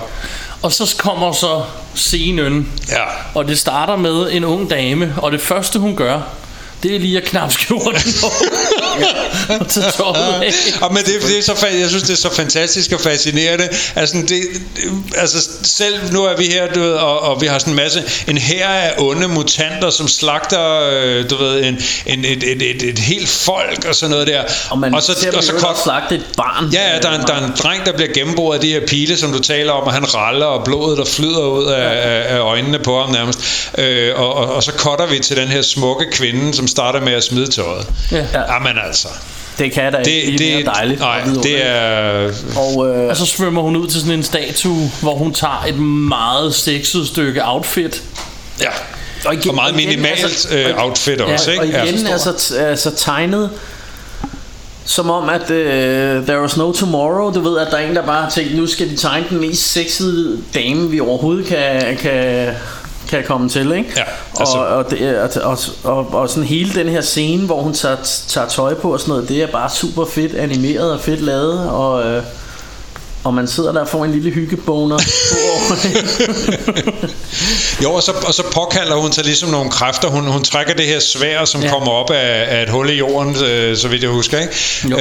Og så kommer så scenen, Ja. og det starter med en ung dame, og det første hun gør, det er lige at knap tøjet af. Og men det, det er så, jeg synes, det er så fantastisk og fascinerende. Altså, det, altså selv nu er vi her, du ved, og, og vi har sådan en masse, en her af onde mutanter, som slagter, øh, du ved, en, en, et, et, et, et helt folk og sådan noget der. Og man og så, ser og så godt slagte et barn. Ja, ja der, er en, der er en dreng, der bliver gennemboret af de her pile, som du taler om, og han raller, og blodet der flyder ud af, af, af øjnene på ham nærmest. Øh, og, og, og så cutter vi til den her smukke kvinde, som starter med at smide tøjet. Ja. Jamen altså, Det kan da ikke det, mere det, dejligt. nej, og det er... Og, øh, Og så svømmer hun ud til sådan en statue, hvor hun tager et meget sexet stykke outfit. Ja. og, igen, Og meget igen, minimalt altså- øh, outfit også, Og ikke? igen Ja. altså, altså tegnet som om, at uh, there was no tomorrow. Du ved, at der er en, der bare har tænkt, nu skal de tegne den mest sexede dame, vi overhovedet kan, kan, kan komme til, ikke? Ja, altså- og, og, det, og, og, og sådan hele den her scene, hvor hun tager, tager tøj på og sådan noget, det er bare super fedt animeret og fedt lavet, og... Øh, og man sidder der og får en lille hyggeboner jo, og så, og så påkalder hun sig ligesom nogle kræfter. Hun, hun trækker det her svær, som Ja. kommer op af, af et hul i jorden, øh, så vidt jeg husker, ikke?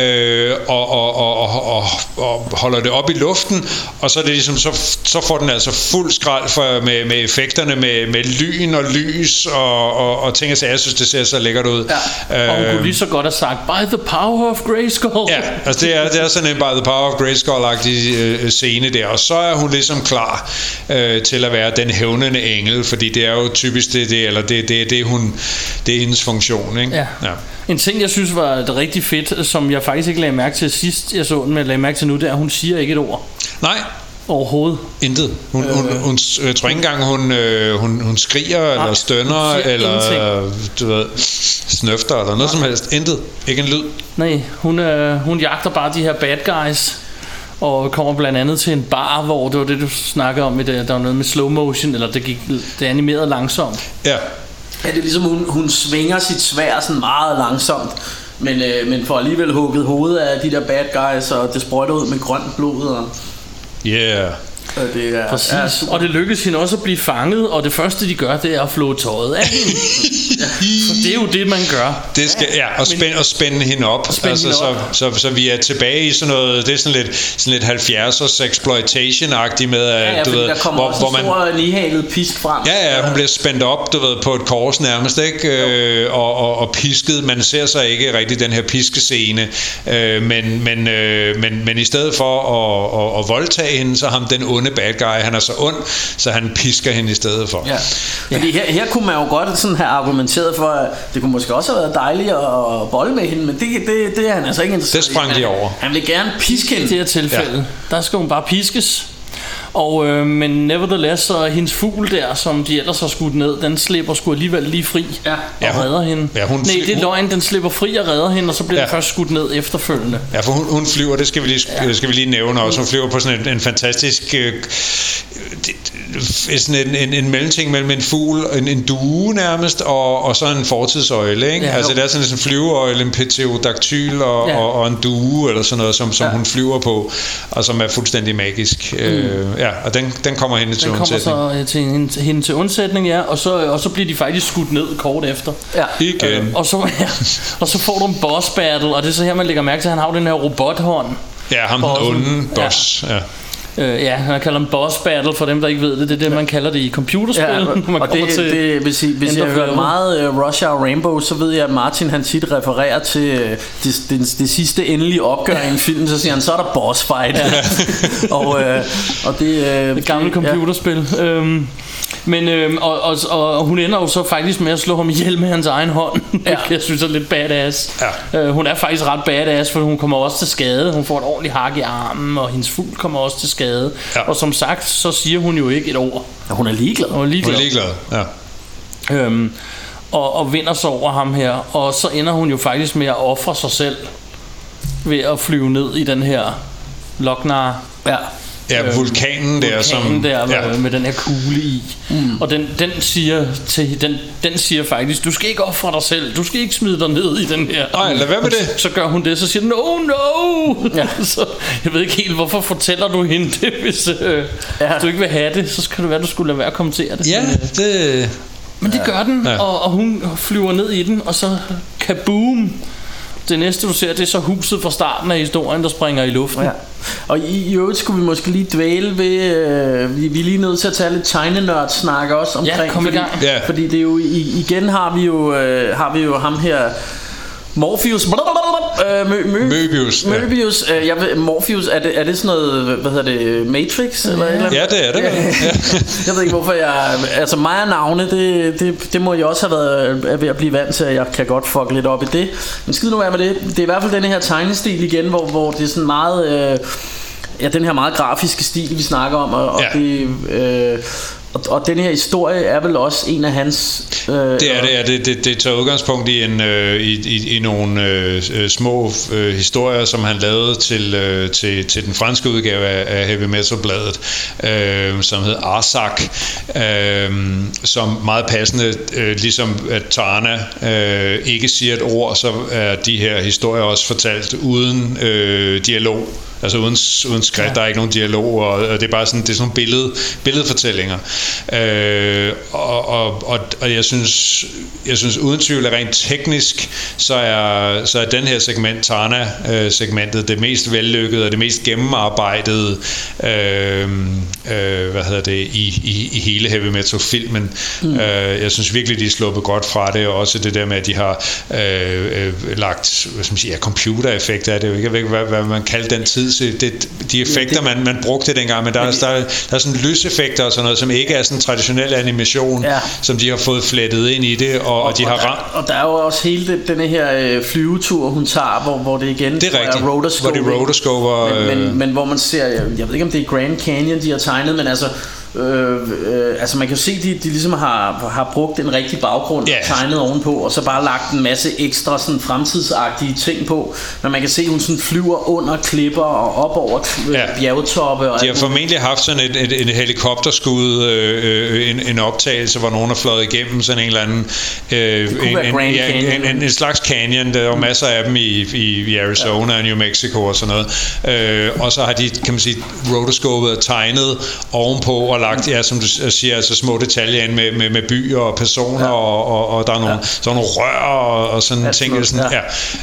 Øh, og, og, og, og, og, og holder det op i luften, og så er det ligesom, så, så får den altså fuld skrald for, med, med effekterne, med, med lyn og lys og, og, og ting og sager. Jeg synes, det ser så lækkert ud. Ja. Og hun kunne lige så godt have sagt, by the power of Grayskull. Ja, altså det er, det er sådan en by the power of Grayskull-agtig øh, scene der, og så er hun ligesom klar øh, til at være den hævnende engel, fordi det er jo typisk det, det eller det, det, det, hun, det er hendes funktion, ikke? Ja. ja. En ting, jeg synes var det rigtig fedt, som jeg faktisk ikke lagde mærke til sidst, jeg så den, men jeg lagde mærke til nu, det er, at hun siger ikke et ord Nej, overhovedet. intet. Hun, øh, hun, hun, jeg tror ikke engang, hun, øh, hun, hun skriger, eller stønner, eller du ved, snøfter, eller noget som helst. Intet. Ikke en lyd. Nej, hun, øh, hun jagter bare de her bad guys, og kommer blandt andet til en bar, hvor det var det, du snakkede om, i det, der var noget med slow motion, eller det, gik, det animerede langsomt. Ja, Ja, det er ligesom, hun, hun svinger sit svær sådan meget langsomt, men, øh, men får alligevel hugget hovedet af de der bad guys, og det sprøjter ud med grønt blod, og, yeah. Og det er... Præcis. Ja, super. og det lykkes hende også at blive fanget, og det første de gør, det er at flå tøjet af hende. For det er jo det, man gør. Det skal, ja, og, spænde, og spænde hende op. spænde altså, hende så, op. Så, så, så, vi er tilbage i sådan noget, det er sådan lidt, sådan lidt 70'ers exploitation-agtigt med, Ja, ja, du fordi ved, der kommer hvor, også hvor en man, stor nihalet pisk frem. Ja, ja, hun bliver spændt op, du ved, på et kors nærmest, ikke? Øh, og, og, og pisket. Man ser så ikke rigtig den her piskescene, øh, men, men, øh, men, men i stedet for at, at, at voldtage hende, så ham den onde bad guy, han er så ond, så han pisker hende i stedet for. Ja. Fordi her, her kunne man jo godt sådan have argumenteret for, at det kunne måske også have været dejligt at bolle med hende, men det, det, det er han altså ikke interesseret Det sprang i. de Han- over. Han vil gerne piske I hende. det her tilfælde, ja. der skal hun bare piskes. Og, øh, men nevertheless, så er hendes fugl der, som de ellers har skudt ned, den slipper sgu alligevel lige fri Ja. og Ja, hun- redder hende. ja, hun Nej, det er løgn, den slipper fri og redder hende, og så bliver ja. Den først skudt ned efterfølgende. Ja, for hun, hun flyver, det skal vi lige, ja. skal vi lige nævne også. Hun flyver på sådan en, en fantastisk... Øh, det- sådan en, en, en mellemting mellem en fugl, en, en due nærmest, og, og så en fortidsøjle. Ikke? Ja, Ja, altså jo. det er sådan en flyveøjle, en pterodactyl og, Ja. ja. og, og en due, eller sådan noget, som, som Ja. ja. hun flyver på, og som er fuldstændig magisk. Mm. Øh, ja, og den, den kommer hende til Den kommer undsætning. så øh, til hende, hende til undsætning, ja, og så, og så bliver de faktisk skudt ned kort efter. Ja. Igen. Og så, ja, og så får du en boss battle, og det er så her, man lægger mærke til, at han har jo den her robothånd. Ja, ham den onde boss. Ja. Øh, ja, man kalder dem boss battle, for dem, der ikke ved det. Det er det, man kalder det i computerspil, Ja, når man og det, til... det, hvis I, hvis I har hørt meget uh, Rush Hour Rainbow, så ved jeg, at Martin han tit refererer til uh, det, det, det sidste endelige opgør i en film, så siger han, så er der boss fight. og, uh, og det, uh, Det gamle computerspil. Ja. Øhm, men øhm, og, og, og hun ender jo så faktisk med at slå ham ihjel med hans egen hånd. Ja. Jeg synes er lidt badass. Ja. Øh, hun er faktisk ret badass, for hun kommer også til skade. Hun får et ordentligt hak i armen, og hendes fugl kommer også til skade. Ja. Og som sagt, så siger hun jo ikke et ord. Ja, hun er ligeglad. Hun er Hun ligeglad. er ligeglad. Ja. Øhm, og, og vinder sig over ham her. Og så ender hun jo faktisk med at ofre sig selv ved at flyve ned i den her Lochnar Ja. Ja, vulkanen der, som... vulkanen der med, ja. med den her kugle i. Mm. Og den, den, siger til, den, den siger faktisk, du skal ikke ofre dig selv, du skal ikke smide dig ned i den her. Nej, lad være med det. Så gør hun det, så siger den, no, no! Ja. så, jeg ved ikke helt, hvorfor fortæller du hende det, hvis, øh, ja. du ikke vil have det, så skal det være, du skulle lade være at kommentere det. Ja, det... Men det gør den, Ja. og, og hun flyver ned i den, og så kaboom! Det næste du ser, det er så huset fra starten af historien, der springer i luften. Ja. Og i, i øvrigt skulle vi måske lige dvæle ved, øh, vi, vi er lige nødt til at tage lidt tegnenørd snak også omkring. Ja, kom i fordi, gang. Ja. Fordi det er jo, i, igen har vi jo, øh, har vi jo ham her, Morpheus, øh, Mø, Mø, Möbius, ja. Möbius, øh, jeg ved, Morpheus, er det, er det sådan noget, hvad hedder det, Matrix? Eller eller? Ja, det er det. Ja. Jeg ved ikke hvorfor jeg Altså mig og navne det, det, det må jeg også have været ved at blive vant til at Jeg kan godt fuck lidt op i det Men skid nu være med det Det er i hvert fald den her tegnestil igen Hvor, hvor det er sådan meget øh, Ja den her meget grafiske stil vi snakker om Og, og Ja. det øh, og, og den her historie er vel også en af hans øh, Det er det, ja. det, det, det tager udgangspunkt i, en, øh, i, i, i nogle øh, små øh, historier, som han lavede til, øh, til, til den franske udgave af, af Heavy Metal Bladet, øh, som hed Arsak, øh, som meget passende, øh, ligesom at Tarna øh, ikke siger et ord, så er de her historier også fortalt uden øh, dialog. Altså uden, uden skrift, ja. der er ikke nogen dialog, og, og det er bare sådan, det er sådan nogle billede, billedfortællinger. Øh, og, og, og, og jeg synes, jeg synes uden tvivl, at rent teknisk, så er, så er den her segment, Tana-segmentet, det mest vellykkede og det mest gennemarbejdede, øh, øh, hvad hedder det, i, i, i hele heavy metal-filmen. Mm. Øh, jeg synes virkelig, de er sluppet godt fra det, og også det der med, at de har øh, øh, lagt, hvad skal man sige, ja, computereffekter er det jo ikke, jeg ved ikke, hvad, hvad man kalder den tid, så det, de effekter, man, man brugte dengang, men der, er, der, er, der er sådan lyseffekter og sådan noget, som ikke er sådan traditionel animation, Ja. som de har fået flettet ind i det, og, og de har og, ramt, der, og der er jo også hele den, denne her øh, flyvetur, hun tager, hvor, hvor det igen det er rigtigt, rotorscoping. hvor de rotorscoper, men, øh, men, men hvor man ser, jeg, jeg ved ikke om det er Grand Canyon, de har tegnet, men altså, øh, øh, altså man kan jo se, de, de ligesom har, har brugt en rigtig baggrund og tegnet ovenpå, og så bare lagt en masse ekstra sådan fremtidsagtige ting på, men man kan se, at hun sådan flyver under klipper og op over Ja. bjergtoppe. Og De har formentlig haft sådan et, et, et helikopterskud, øh, øh, en, en optagelse, hvor nogen er fløjet igennem sådan en eller anden... Øh, en, en, ja, en, en, en slags canyon. Der er jo masser af dem i, i, i Arizona ja. og New Mexico og sådan noget. Øh, og så har de, kan man sige, rotoscopet tegnet ovenpå og lagt, ja, som du siger, altså små detaljer ind med, med, med byer og personer, ja. og, og, og der er nogle, ja. så er nogle rør og, og sådan Alt ting. sådan Sådan,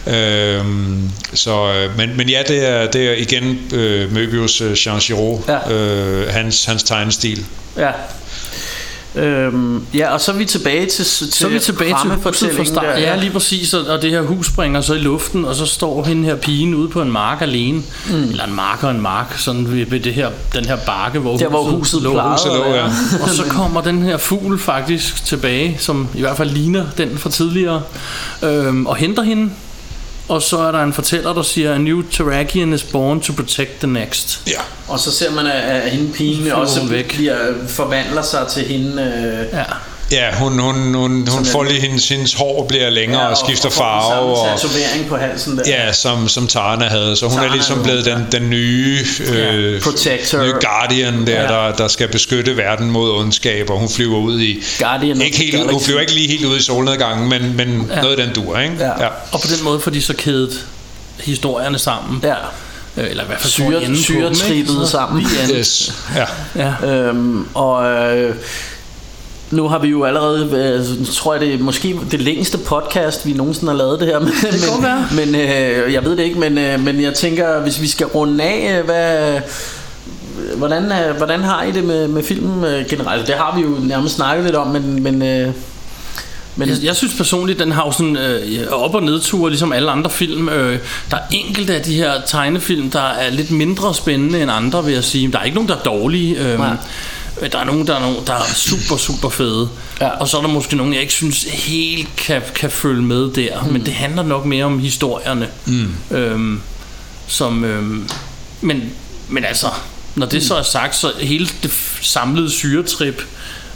noget, ja. Øhm, så, øh, men, men ja, det er, det er igen øh, Möbius øh, Jean Giraud, Ja. øh, hans, hans tegnestil. Ja. Øhm, ja, og så er vi tilbage til til Så er vi tilbage til huset fra start. der. Ja, lige præcis. Og og det her hus springer så i luften, og så står hende her pigen ude på en mark alene. Mm. Eller en mark og en mark, sådan ved, ved det her, den her bakke, hvor Der hvor huset lå. plejede huset lå, ja. Og så kommer den her fugl faktisk tilbage, som i hvert fald ligner den fra tidligere, øhm, og henter hende. Og så er der en fortæller, der siger, A new Terrakian is born to protect the next. Ja. Og så ser man, at, at hende pigen også væk. Bliver, forvandler sig til hende. Øh, Ja. Ja, hun, hun, hun, hun får lige hendes, hendes hår bliver længere ja, og skifter farve. Og, Og, og tatovering på halsen der. ja, som, som Tarna havde. Så hun Tarna er ligesom blevet den, den nye, øh, Protector. nye Guardian, der, Ja. der, der skal beskytte verden mod ondskab, og hun flyver ud i... Guardian ikke helt, ud- hun Galaxy. flyver ikke lige helt ud i solnedgangen, men, men ja. noget af den dur, ikke? Ja. Og på den måde får de så kædet historierne sammen. Ja. Øh, Eller i hvert fald Syre- syretrippet sammen. Yes. Ja. Ja. Øhm, og øh, nu har vi jo allerede, øh, tror jeg det er måske det længste podcast, vi nogensinde har lavet det her. Men, det kan være. Men øh, jeg ved det ikke, men, øh, men jeg tænker, hvis vi skal runde af, øh, hvad... Hvordan, øh, hvordan har I det med, med filmen øh, generelt? Det har vi jo nærmest snakket lidt om, men, men, øh, men Jeg, jeg synes personligt, den har jo sådan øh, op- og nedture, ligesom alle andre film. Øh, der er enkelte af de her tegnefilm, der er lidt mindre spændende end andre, vil jeg sige. Der er ikke nogen, der er dårlige. Øh, Nej. Der er nogen, der er, nogen, der er super, super fede. Ja. Og så er der måske nogen, jeg ikke synes helt kan, kan følge med der. Mm. Men det handler nok mere om historierne. Mm. Øhm, som, øhm, men, men altså, når det så er sagt, så hele det samlede syretrip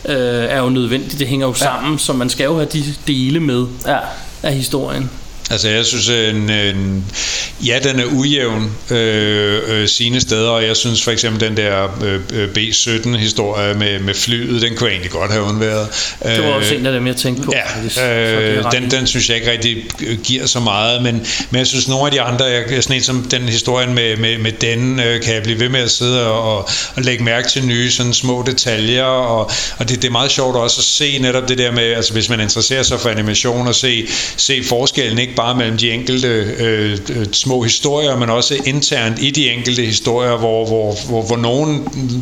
øh, er jo nødvendigt. Det hænger jo sammen, så man skal jo have de dele med ja. af historien. Altså jeg synes, en, en, ja den er ujævn øh, øh, sine steder, og jeg synes for eksempel den der øh, øh, B-17 historie med, med flyet, den kunne jeg egentlig godt have undværet. Det var også en af dem, jeg tænkte på. Ja, øh, den, den synes jeg ikke rigtig øh, giver så meget, men, men jeg synes nogle af de andre, jeg, sådan en som den historien med, med, med den, øh, kan jeg blive ved med at sidde og, og, og lægge mærke til nye sådan små detaljer, og, og det, det er meget sjovt også at se netop det der med, altså hvis man interesserer sig for animation, og se, se forskellen, ikke bare mellem de enkelte øh, øh, små historier, men også internt i de enkelte historier, hvor, hvor, hvor, hvor nogle,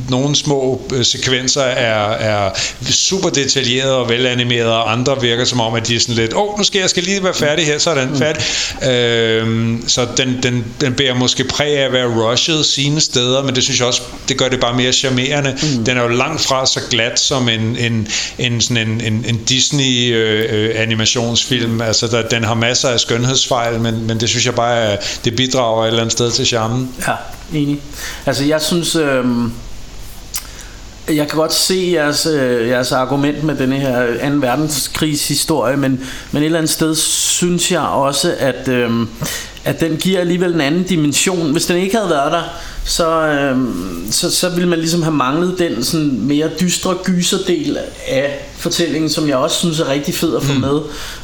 nogle små øh, sekvenser er, er super detaljerede og velanimeret, og andre virker som om, at de er sådan lidt, åh, oh, nu skal jeg skal lige være færdig her, så er den færdig. Øh, så den, den, den bærer måske præg af at være rushet sine steder, men det synes jeg også, det gør det bare mere charmerende. Mm. Den er jo langt fra så glat som en, en, en, sådan en, en, en Disney øh, øh, animationsfilm. Altså, der, den har masser af skønhedsfejl, men, men det synes jeg bare, det bidrager et eller andet sted til charmen. Ja, enig. Altså jeg synes, øh, jeg kan godt se jeres, øh, jeres argument med denne her 2. verdenskrigshistorie, men, men et eller andet sted synes jeg også, at, øh, at den giver alligevel en anden dimension. Hvis den ikke havde været der, så, øh, så, så ville man ligesom have manglet den sådan mere dystre gyserdel af fortællingen, som jeg også synes er rigtig fed at få mm. med.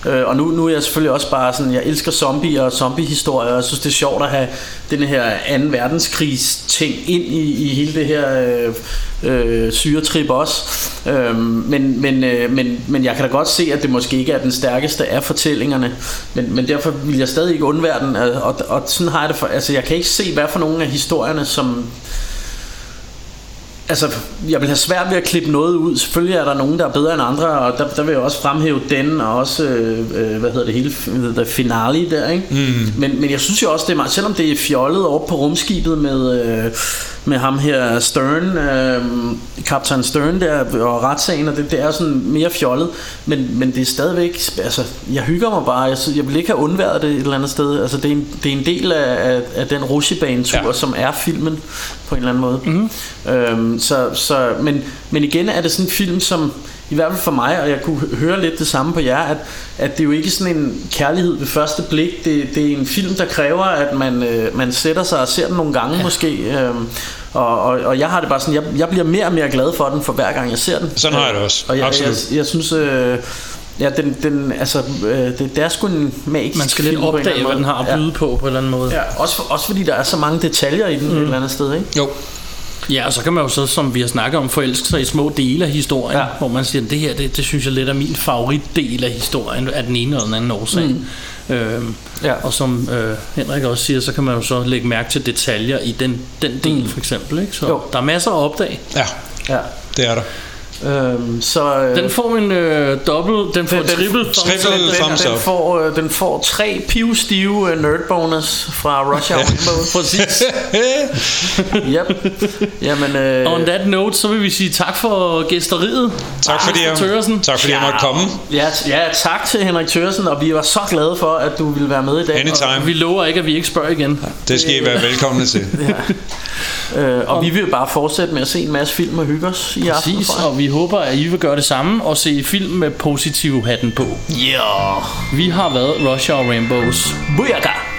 Øh, og nu, nu er jeg selvfølgelig også bare sådan, jeg elsker zombier og zombiehistorier, og jeg synes det er sjovt at have den her 2. verdenskrigs ting ind i, i hele det her øh, øh, syretrip også. Øh, men, men, øh, men, men jeg kan da godt se, at det måske ikke er den stærkeste af fortællingerne, men, men derfor vil jeg stadig ikke undvære den, og, og, og sådan har jeg det for, altså jeg kan ikke se, hvad for nogle af historierne, som Altså, jeg vil have svært ved at klippe noget ud. Selvfølgelig er der nogen, der er bedre end andre, og der, der vil jeg også fremhæve den, og også, øh, hvad hedder det hele, the finale der, ikke? Mm. Men, men jeg synes jo også, det er meget, selvom det er fjollet over på rumskibet med, øh, med ham her Stern, øh, kaptajn Stern der, og retssagen, og det, det er sådan mere fjollet, men, men det er stadigvæk, altså, jeg hygger mig bare, jeg, jeg vil ikke have undværet det et eller andet sted, altså, det er en, det er en del af, af, af den rusjebanetur, ja. som er filmen, på en eller anden måde. Mm. Øhm, så, så, men, men igen er det sådan en film, som i hvert fald for mig, og jeg kunne høre lidt det samme på jer, at, at det er jo ikke sådan en kærlighed ved første blik. Det, det er en film, der kræver, at man, øh, man sætter sig og ser den nogle gange ja. måske. Øhm, og, og, og jeg har det bare sådan, jeg, jeg bliver mere og mere glad for den, for hver gang jeg ser den. Sådan har jeg det også. Og jeg, Absolut. jeg, jeg synes... Øh, Ja, den, den, altså, øh, det, det er sgu en magisk Man skal lidt opdage, hvad den har at byde på på en eller anden måde. Ja, også, for, også fordi der er så mange detaljer i den mm. et eller andet sted, ikke? Jo. Ja, og så kan man jo så, som vi har snakket om, forelske sig i små dele af historien, Ja. hvor man siger, det her, det, det synes jeg lidt er min favoritdel af historien, af den ene eller den anden årsag. Mm. Øhm, Ja. Og som øh, Henrik også siger, så kan man jo så lægge mærke til detaljer i den, den del mm. for eksempel. Ikke? Så Jo. der er masser at opdage. Ja, Ja. det er der. Øhm, så, øh, Den får en øh, dobbelt, den får Den- den- triple thumbs up. den, up. den, får, øh, den får tre pivstive øh, nerd bonus fra Russia Rainbow. Præcis. yep. Jamen, øh, On that note, så vil vi sige tak for gæsteriet. Tak fordi, jeg, Tørresen. tak fordi jeg måtte komme. ja, ja, tak til Henrik Thørsen, og vi var så glade for, at du ville være med i dag. Anytime. Vi lover ikke, at vi ikke spørger igen. Det skal I være velkomne til. Og, øh, og vi vil bare fortsætte med at se en masse film og hygge os i aften. Præcis, jeg. og vi håber, at I vil gøre det samme og se film med positiv hatten på. Ja. Vi har været Russia og Rainbows. Booyaka!